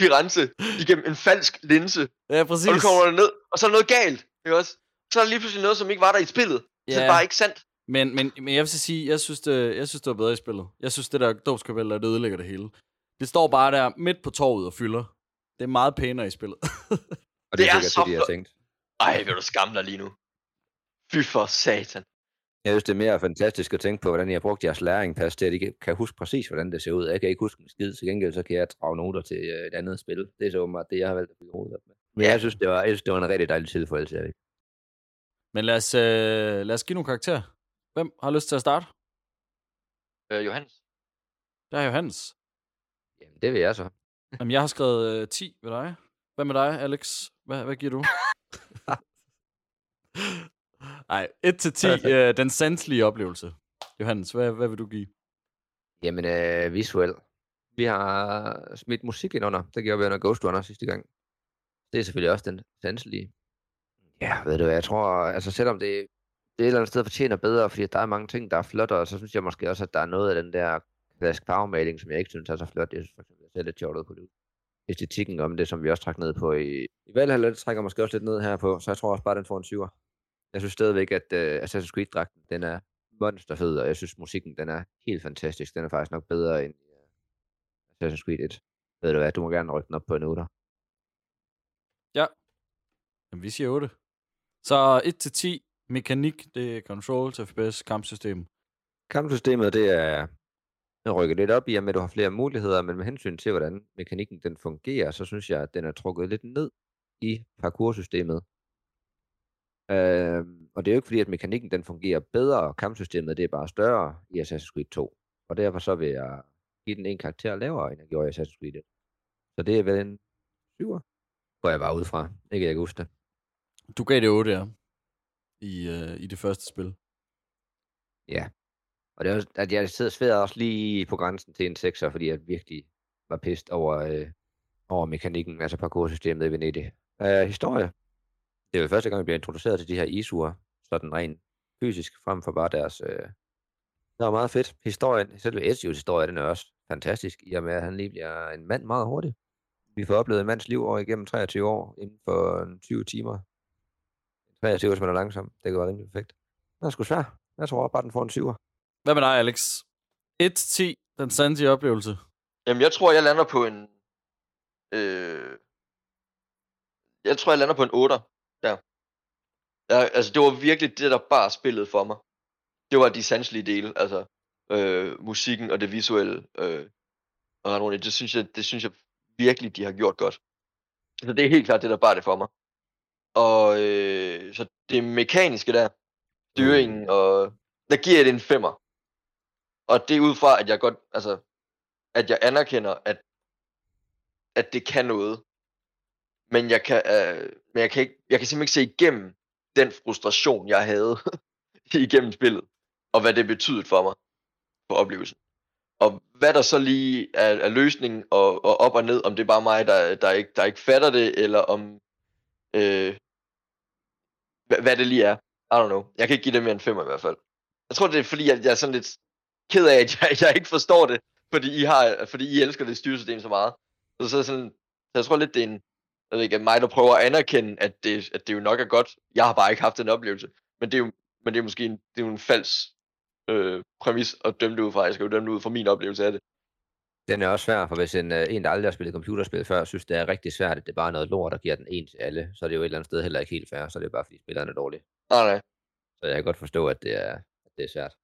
Firenze igennem en falsk linse. Ja, præcis. Og du kommer ned, og så er noget galt. Ikke også? Så er der lige pludselig noget, som ikke var der i spillet. Så det Ja. er bare ikke sandt. Men, men, men jeg vil så sige, jeg synes, det, jeg synes, det var bedre i spillet. Jeg synes, det der dåbskapel der, det ødelægger det hele. Det står bare der midt på torvet og fylder. Det er meget pænere i spillet. Og det, Det er er sikkert så det, de har tænkt. Ej, vil du skamme dig lige nu. Fy for satan. Jeg synes, det er mere fantastisk at tænke på, hvordan I har brugt jeres læringpas til, at I kan- huske præcis, hvordan det ser ud. Jeg kan ikke huske en skid, til gengæld så kan jeg drage noter til øh, et andet spil. Det er så åbenbart det, jeg har valgt at bygge hovedet op med. Men jeg synes, det var, jeg synes, det var en rigtig dejlig tilføjelse, Erik. Men lad os, øh, lad os give nogle karakterer. Hvem har lyst til at starte? Øh, Johannes. Der er Johannes. Jamen, det vil jeg så. Jamen, jeg har skrevet øh, 10 ved dig. Hvad med dig, Alex? Hvad, hvad giver du? Nej, 1 til 10. Øh, den sanselige oplevelse. Johannes, hvad, hvad vil du give? Jamen, øh, visuel. Vi har smidt musik ind under. Det gjorde vi under Ghost Runner sidste gang. Det er selvfølgelig også den sanselige. Ja, ved du hvad, jeg tror, altså selvom det, det et eller andet sted fortjener bedre, fordi der er mange ting, der er flottere, så synes jeg måske også, at der er noget af den der klassisk farvemaling, som jeg ikke synes er så flot. Jeg synes for eksempel, det ser lidt sjovt ud på det. Æstetikken om det, som vi også trak ned på i, i Valhalla, det trækker måske også lidt ned her på, så jeg tror også bare, den får en 20'er. Jeg synes stadigvæk, at uh, Assassin's Creed-dragten, den er monsterfed, og jeg synes, musikken, den er helt fantastisk. Den er faktisk nok bedre end uh, Assassin's Creed 1. Ved du hvad, du må gerne rykke den op på en 8. Ja. Jamen, vi siger 8. Så 1 til 10. Mekanik, det er control, FPS, kampsystem. Kampsystemet, det er jeg rykker lidt op i, med at du har flere muligheder, men med hensyn til, hvordan mekanikken den fungerer, så synes jeg, at den er trukket lidt ned i parkoursystemet. Øh, og det er jo ikke fordi, at mekanikken den fungerer bedre, og kampsystemet det er bare større i Assassin's Creed 2. Og derfor så vil jeg give den en karakter lavere, end jeg gjorde i Assassin's Creed 1. Så det er vel en 7'er, går jeg bare ud fra. Ikke jeg kan huske det. Du gav det 8, ja. I, øh, i det første spil. Ja. Og det er også, at jeg sidder svært også lige på grænsen til en 6'er, fordi jeg virkelig var pist over, øh, over mekanikken, altså parkoursystemet i Venedig. Øh, historie. Det er jo første gang, vi bliver introduceret til de her isuer, sådan rent fysisk, frem for bare deres... Øh... Det var meget fedt. Historien, selve Ezio's historie, den er også fantastisk, i og med, at han lige bliver en mand meget hurtigt. Vi får oplevet en mands liv over igennem 23 år, inden for øh, 20 timer. 23, hvis man er langsom. Det kan være rimelig perfekt. Den er sgu svær. Jeg tror bare, den får en 7'er. Hvad med dig, Alex? 1 til 10. Den sanselige oplevelse. Jamen, jeg tror, jeg lander på en... Øh, jeg tror, jeg lander på en 8. Der. Ja, altså, det var virkelig det, der bare spillede for mig. Det var de sanselige dele, altså øh, musikken og det visuelle. Øh, og det synes, jeg, det synes jeg virkelig, de har gjort godt. Så det er helt klart det, der bare det for mig. Og øh, så det mekaniske der, styringen, og der giver jeg det en femmer. Og det er ud fra, at jeg godt, altså, at jeg anerkender, at, at det kan noget. Men jeg kan, øh, men jeg kan, ikke, jeg kan simpelthen ikke se igennem den frustration, jeg havde igennem spillet, og hvad det betød for mig, for oplevelsen. Og hvad der så lige er, er løsningen, og, og op og ned, om det er bare mig, der, der, ikke, der ikke fatter det, eller om, øh, hvad, hvad det lige er. I don't know. Jeg kan ikke give det mere end 5 i hvert fald. Jeg tror, det er fordi, jeg, jeg er sådan lidt ked af, at jeg, jeg ikke forstår det, fordi I, har, fordi I elsker det styresystem så meget. Så, så, sådan, så jeg tror lidt, det er en, jeg ved ikke, mig, der prøver at anerkende, at det, at det jo nok er godt. Jeg har bare ikke haft den oplevelse. Men det er jo, men det er måske en, det er jo en falsk øh, præmis at dømme det ud fra. Jeg skal jo dømme det ud fra min oplevelse af det. Den er også svær, for hvis en, øh, en der aldrig har spillet computerspil før, synes, det er rigtig svært, at det er bare noget lort, der giver den en til alle, så er det jo et eller andet sted heller ikke helt fair, så er det bare, fordi spilleren er dårlig. Nej, nej. Så jeg kan godt forstå, at det er, at det er svært.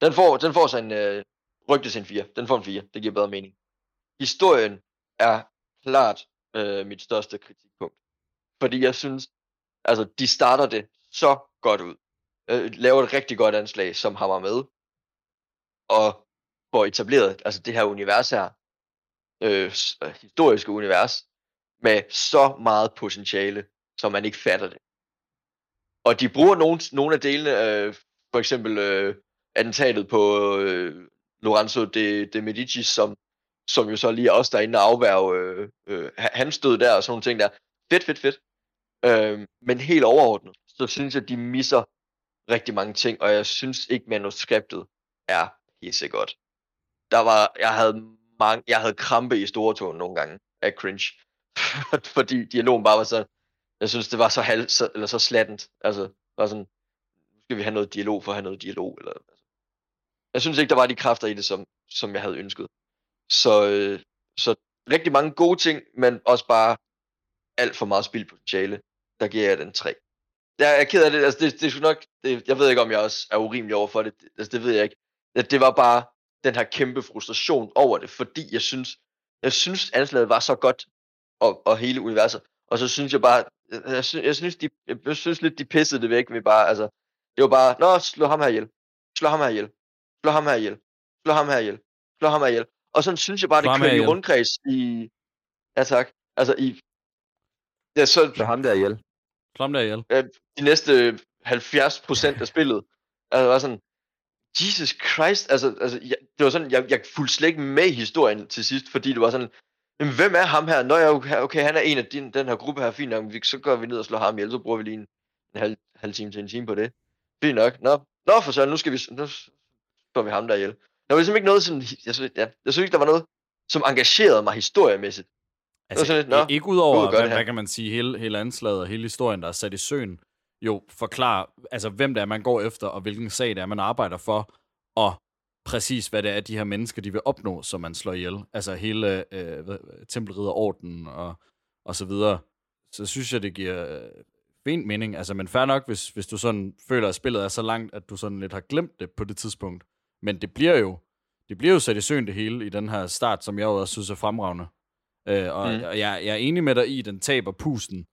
Den får, den får så en øh, rygte til en 4. Den får en 4. Det giver bedre mening. Historien er klart øh, mit største kritikpunkt. Fordi jeg synes, altså de starter det så godt ud. Øh, laver et rigtig godt anslag, som har mig med. Og får etableret altså det her univers her, øh, øh historiske univers, med så meget potentiale, som man ikke fatter det. Og de bruger nogle, nogle af delene, øh, for eksempel øh, attentatet på øh, Lorenzo de, de Medici, som, som jo så lige også derinde og afværge øh, øh, hans død der og sådan nogle ting der. Fedt, fedt, fedt. Øh, men helt overordnet, så synes jeg, de misser rigtig mange ting, og jeg synes ikke, manuskriptet er pissegodt. Der var, jeg havde mange, jeg havde krampe i store tåen nogle gange af cringe. Fordi dialogen bare var så, jeg synes, det var så halv, så, eller så slattent. Altså, var sådan, nu skal vi have noget dialog for at have noget dialog. Eller, altså. Jeg synes ikke, der var de kræfter i det, som, som jeg havde ønsket. Så, øh, så rigtig mange gode ting, men også bare alt for meget spildpotentiale. der giver jeg den 3. Jeg er ked af det, altså det, det skulle nok, det, jeg ved ikke om jeg også er urimelig over for det, altså det ved jeg ikke. Det, det var bare den her kæmpe frustration over det, fordi jeg synes, jeg synes anslaget var så godt, og, og hele universet, og så synes jeg bare, jeg, jeg, synes, jeg, synes, de, jeg synes lidt, de pissede det væk med bare, altså, det var bare, nå, slå ham her ihjel, slå ham her ihjel, slå ham her ihjel, slå ham her ihjel, slå ham her ihjel. Og sådan synes jeg bare, det kørte i rundkreds i, ja tak, altså i, ja, så, Slå ham der ihjel. Slå ham der ihjel. de næste 70 procent af spillet. Altså, var sådan, Jesus Christ, altså, altså jeg, det var sådan, jeg, jeg fulgte slet ikke med i historien til sidst, fordi det var sådan, jamen, hvem er ham her? Nå ja, okay, okay han er en af din, den her gruppe her, fint nok, så går vi ned og slår ham ihjel, så bruger vi lige en, en halv, halv time til en time på det. Fint nok, nå, nå for søren, nu skal vi, nu slår vi ham der ihjel. Der var ligesom ikke noget sådan, jeg synes, ja, jeg synes ikke, der var noget, som engagerede mig historiemæssigt. Altså, sådan lidt, nå, i- ikke udover, ud hvad, det hvad kan man sige, hele, hele anslaget og hele historien, der er sat i søen, jo forklarer, altså hvem det er, man går efter, og hvilken sag det er, man arbejder for, og præcis, hvad det er, de her mennesker, de vil opnå, som man slår ihjel. Altså hele øh, tempelridderordenen og, og så videre. Så synes jeg, det giver øh, fint mening. Altså, men fair nok, hvis, hvis du sådan føler, at spillet er så langt, at du sådan lidt har glemt det på det tidspunkt. Men det bliver jo, det bliver jo sat i søen det hele i den her start, som jeg også synes er fremragende. Øh, og Mm. mm. jeg, jeg er enig med dig i, at den taber pusten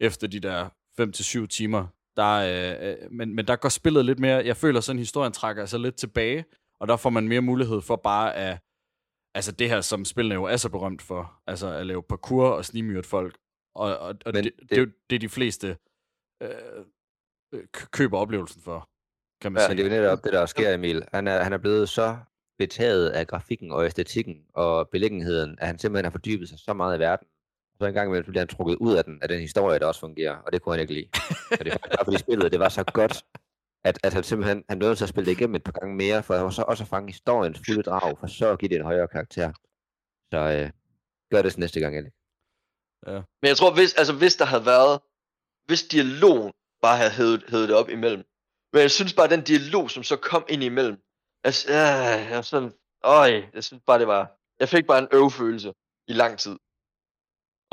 efter de der 5-7 timer. Der, øh, øh, men, men der går spillet lidt mere, jeg føler sådan, historien trækker sig lidt tilbage, og der får man mere mulighed for bare at, altså det her, som spillene jo er så berømt for, altså at lave parkour og snimyrte folk, og, og, og det, det, det- er jo det, de fleste øh, øh, kø- køber oplevelsen for, kan man Ja, sige. det er jo netop det, der sker, Emil. Han er, han er blevet så betaget af grafikken og æstetikken og beliggenheden, at han simpelthen har fordybet sig så meget i verden. Så en gang imellem bliver han trukket ud af den, af den historie, der også fungerer, og det kunne han ikke lide. Så det var bare fordi spillet, det var så godt, at, at han simpelthen han nødt til at spille det igennem et par gange mere, for så også at fange historiens fulde drag, for så at give det en højere karakter. Så øh, gør det så næste gang, Elik. Men jeg tror, hvis, altså, hvis der havde været, hvis dialogen bare havde hævet, hævet det op imellem. Men jeg synes bare, den dialog, som så kom ind imellem, altså, øh, jeg sådan, øj, jeg synes bare, det var, jeg fik bare en øvfølelse i lang tid.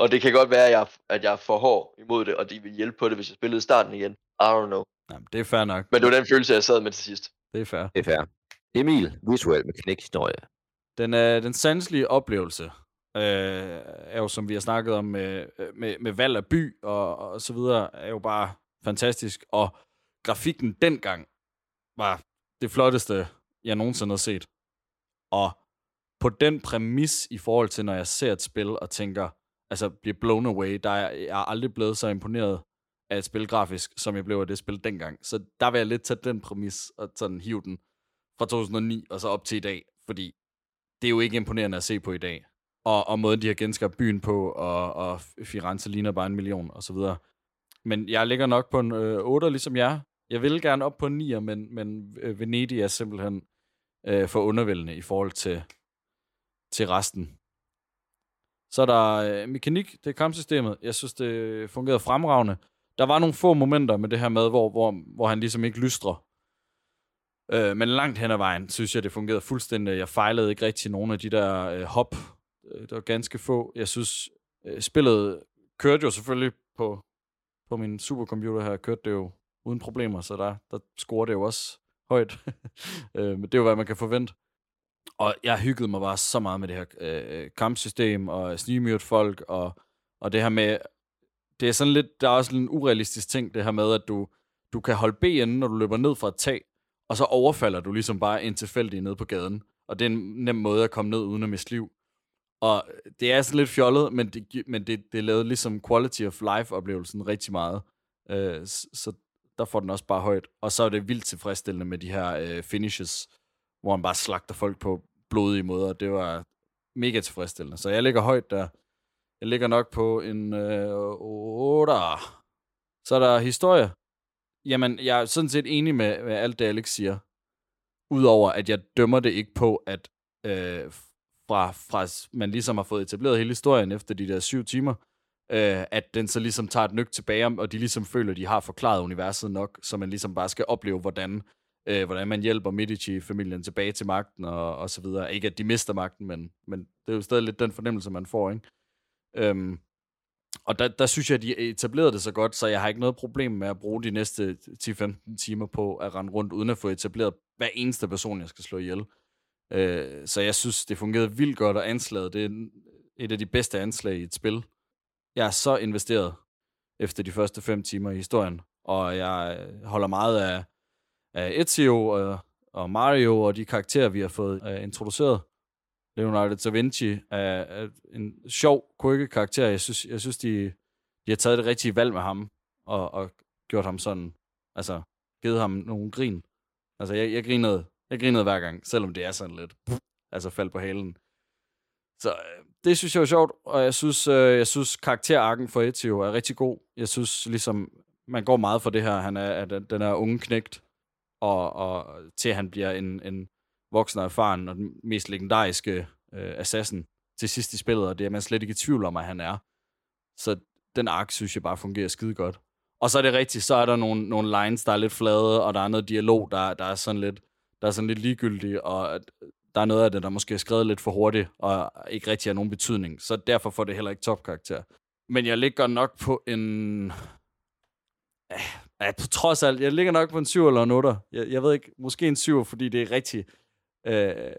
Og det kan godt være, at jeg, at jeg er for hård imod det, og de vil hjælpe på det, hvis jeg spillede starten igen. I don't know. Jamen, det er fair nok. Men det var den følelse, jeg sad med til sidst. Det er fair. Det er fair. Emil, visuel mekanik historie. Den, øh, den sanselige oplevelse øh, er jo, som vi har snakket om, med, med, med valg af by og, og så videre, er jo bare fantastisk. Og grafikken dengang var det flotteste, jeg nogensinde har set. Og på den præmis i forhold til, når jeg ser et spil og tænker, altså bliver blown away, der er jeg er aldrig blevet så imponeret af et spil grafisk, som jeg blev af det spil dengang. Så der vil jeg lidt tage den præmis og sådan hive den fra 2009 og så op til i dag, fordi det er jo ikke imponerende at se på i dag. Og, og måden, de har genskabt byen på, og, og Firenze ligner bare en million, og så videre. Men jeg ligger nok på en øh, 8, ligesom jeg. Jeg vil gerne op på en 9, men, men øh, Venedig er simpelthen øh, for undervældende i forhold til, til resten. Så er der øh, mekanik, det er kampsystemet. Jeg synes, det fungerede fremragende. Der var nogle få momenter med det her med, hvor, hvor, hvor han ligesom ikke lystrer. Øh, men langt hen ad vejen, synes jeg, det fungerede fuldstændig. Jeg fejlede ikke rigtig nogen af de der øh, hop. Der Det var ganske få. Jeg synes, øh, spillet kørte jo selvfølgelig på, på min supercomputer her, kørte det jo uden problemer, så der, der scorer det jo også højt. øh, men det er jo, hvad man kan forvente. Og jeg hyggede mig bare så meget med det her øh, kampsystem, og snigmyrt folk, og, og det her med, det er sådan lidt, der er også en urealistisk ting, det her med, at du, du kan holde B inde, når du løber ned fra et tag, og så overfalder du ligesom bare en tilfældig nede på gaden. Og det er en nem måde at komme ned uden at miste liv. Og det er sådan lidt fjollet, men det, men det, det lavede ligesom quality of life-oplevelsen rigtig meget. Øh, så der får den også bare højt. Og så er det vildt tilfredsstillende med de her øh, finishes, hvor han bare slagter folk på blodige måder. Det var mega tilfredsstillende. Så jeg ligger højt der. Jeg ligger nok på en øh, 8. Så er der historie. Jamen, jeg er sådan set enig med, med alt det, Alex siger. Udover at jeg dømmer det ikke på, at øh, fra, fra man ligesom har fået etableret hele historien efter de der syv timer, øh, at den så ligesom tager et nyk tilbage, og de ligesom føler, at de har forklaret universet nok, så man ligesom bare skal opleve, hvordan, øh, hvordan man hjælper Medici-familien tilbage til magten, og, og så videre. Ikke at de mister magten, men, men det er jo stadig lidt den fornemmelse, man får, ikke? Øhm, og der, der synes jeg, at de etablerede det så godt, så jeg har ikke noget problem med at bruge de næste 10-15 timer på at rende rundt, uden at få etableret hver eneste person, jeg skal slå ihjel. Øh, så jeg synes, det fungerede vildt godt, og anslaget, det er et af de bedste anslag i et spil. Jeg er så investeret efter de første 5 timer i historien, og jeg holder meget af, af Ezio og, og Mario og de karakterer, vi har fået uh, introduceret. Leonardo da Vinci er, er en sjov, quirky karakter. Jeg synes, jeg synes de, de har taget det rigtige valg med ham, og, og gjort ham sådan, altså, givet ham nogle grin. Altså, jeg, jeg grinede, jeg grinede hver gang, selvom det er sådan lidt, altså, fald på halen. Så øh, det synes jeg er sjovt, og jeg synes, øh, jeg synes karakterarken for Ezio er rigtig god. Jeg synes ligesom, man går meget for det her. Han er, at den er unge knægt, og, og til han bliver en, en voksen og erfaren og den mest legendariske øh, assassin til sidst i spillet, og det er man slet ikke i tvivl om, at han er. Så den ark synes jeg bare fungerer skide godt. Og så er det rigtigt, så er der nogle, nogle lines, der er lidt flade, og der er noget dialog, der, der er sådan lidt der er sådan lidt ligegyldig, og der er noget af det, der måske er skrevet lidt for hurtigt, og ikke rigtig har nogen betydning. Så derfor får det heller ikke topkarakter. Men jeg ligger nok på en... Ah, Ja, på trods alt, jeg ligger nok på en 7 eller en 8. Jeg, jeg ved ikke, måske en 7, fordi det er rigtigt. Øh,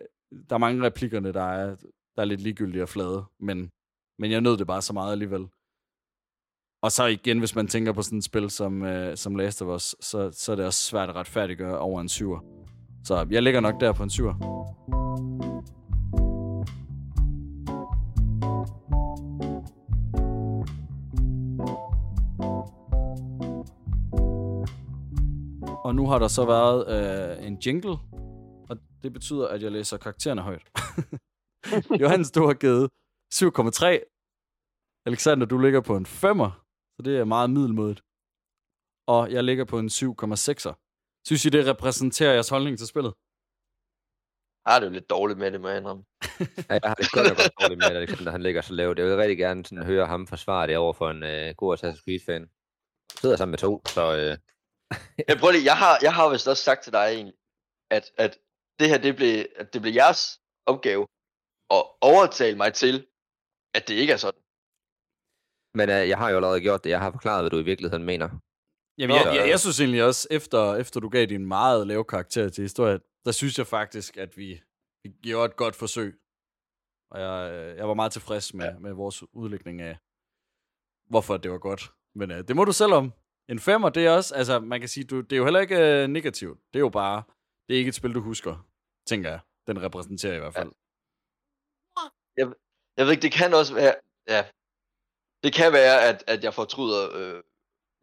der er mange replikkerne, der er, der er lidt ligegyldige og flade, men, men jeg nød det bare så meget alligevel. Og så igen, hvis man tænker på sådan et spil som, øh, som Last of Us, så, så er det også svært at retfærdiggøre over en 7'er. Så jeg ligger nok der på en 7'er. Og nu har der så været øh, en jingle, og det betyder, at jeg læser karaktererne højt. Johannes, du har givet 7,3. Alexander, du ligger på en 5'er, så det er meget middelmodigt. Og jeg ligger på en 7,6'er. Synes I, det repræsenterer jeres holdning til spillet? Ah, det er jo lidt dårligt med det, må jeg indrømme. ja, jeg har det godt nok godt dårligt med, Alexander han ligger så lavt. Jeg vil rigtig gerne sådan, høre ham forsvare det over for en uh, god Assassin's Creed-fan. Jeg sidder sammen med to, så... Uh... jeg, prøver lige, jeg, har, jeg har vist også sagt til dig egentlig, at, at det her, det blev, at det blev jeres opgave at overtale mig til, at det ikke er sådan. Men uh, jeg har jo allerede gjort det. Jeg har forklaret, hvad du i virkeligheden mener. Jamen, jeg, jeg, jeg synes egentlig også, efter, efter du gav din meget lave karakter til historien, der synes jeg faktisk, at vi, vi gjorde et godt forsøg. Og jeg, jeg var meget tilfreds med, ja. med vores udlægning af, hvorfor det var godt. Men uh, det må du selv om. En femmer, det er også, altså man kan sige, du, det er jo heller ikke uh, negativt. Det er jo bare, det er ikke et spil, du husker, tænker jeg. Den repræsenterer i hvert fald. Ja. Jeg, jeg ved ikke, det kan også være, ja, det kan være, at, at jeg fortryder øh,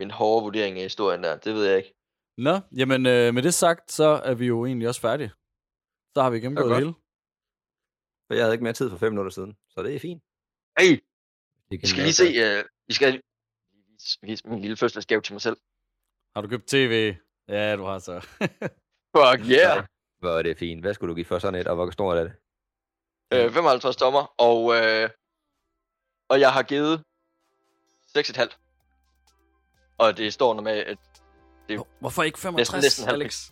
min hårde vurdering af historien der. Det ved jeg ikke. Nå, jamen øh, med det sagt, så er vi jo egentlig også færdige. Så har vi gennemgået det hele. For jeg havde ikke mere tid for fem minutter siden, så det er fint. Hey, vi skal lige se, uh, vi skal vise min lille fødselsdagsgave til mig selv. Har du købt tv? Ja, du har så. Fuck yeah! Hvor er det fint. Hvad skulle du give for sådan et, og hvor stort er det? Øh, 55 dommer, og, øh, og jeg har givet 6,5. Og det står med, at det Hvorfor ikke 65, næsten, næsten Alex?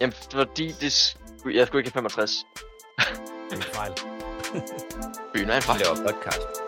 Jamen, fordi det, jeg skulle ikke have 65. Det er en fejl. Byen er en fejl. Det var podcast.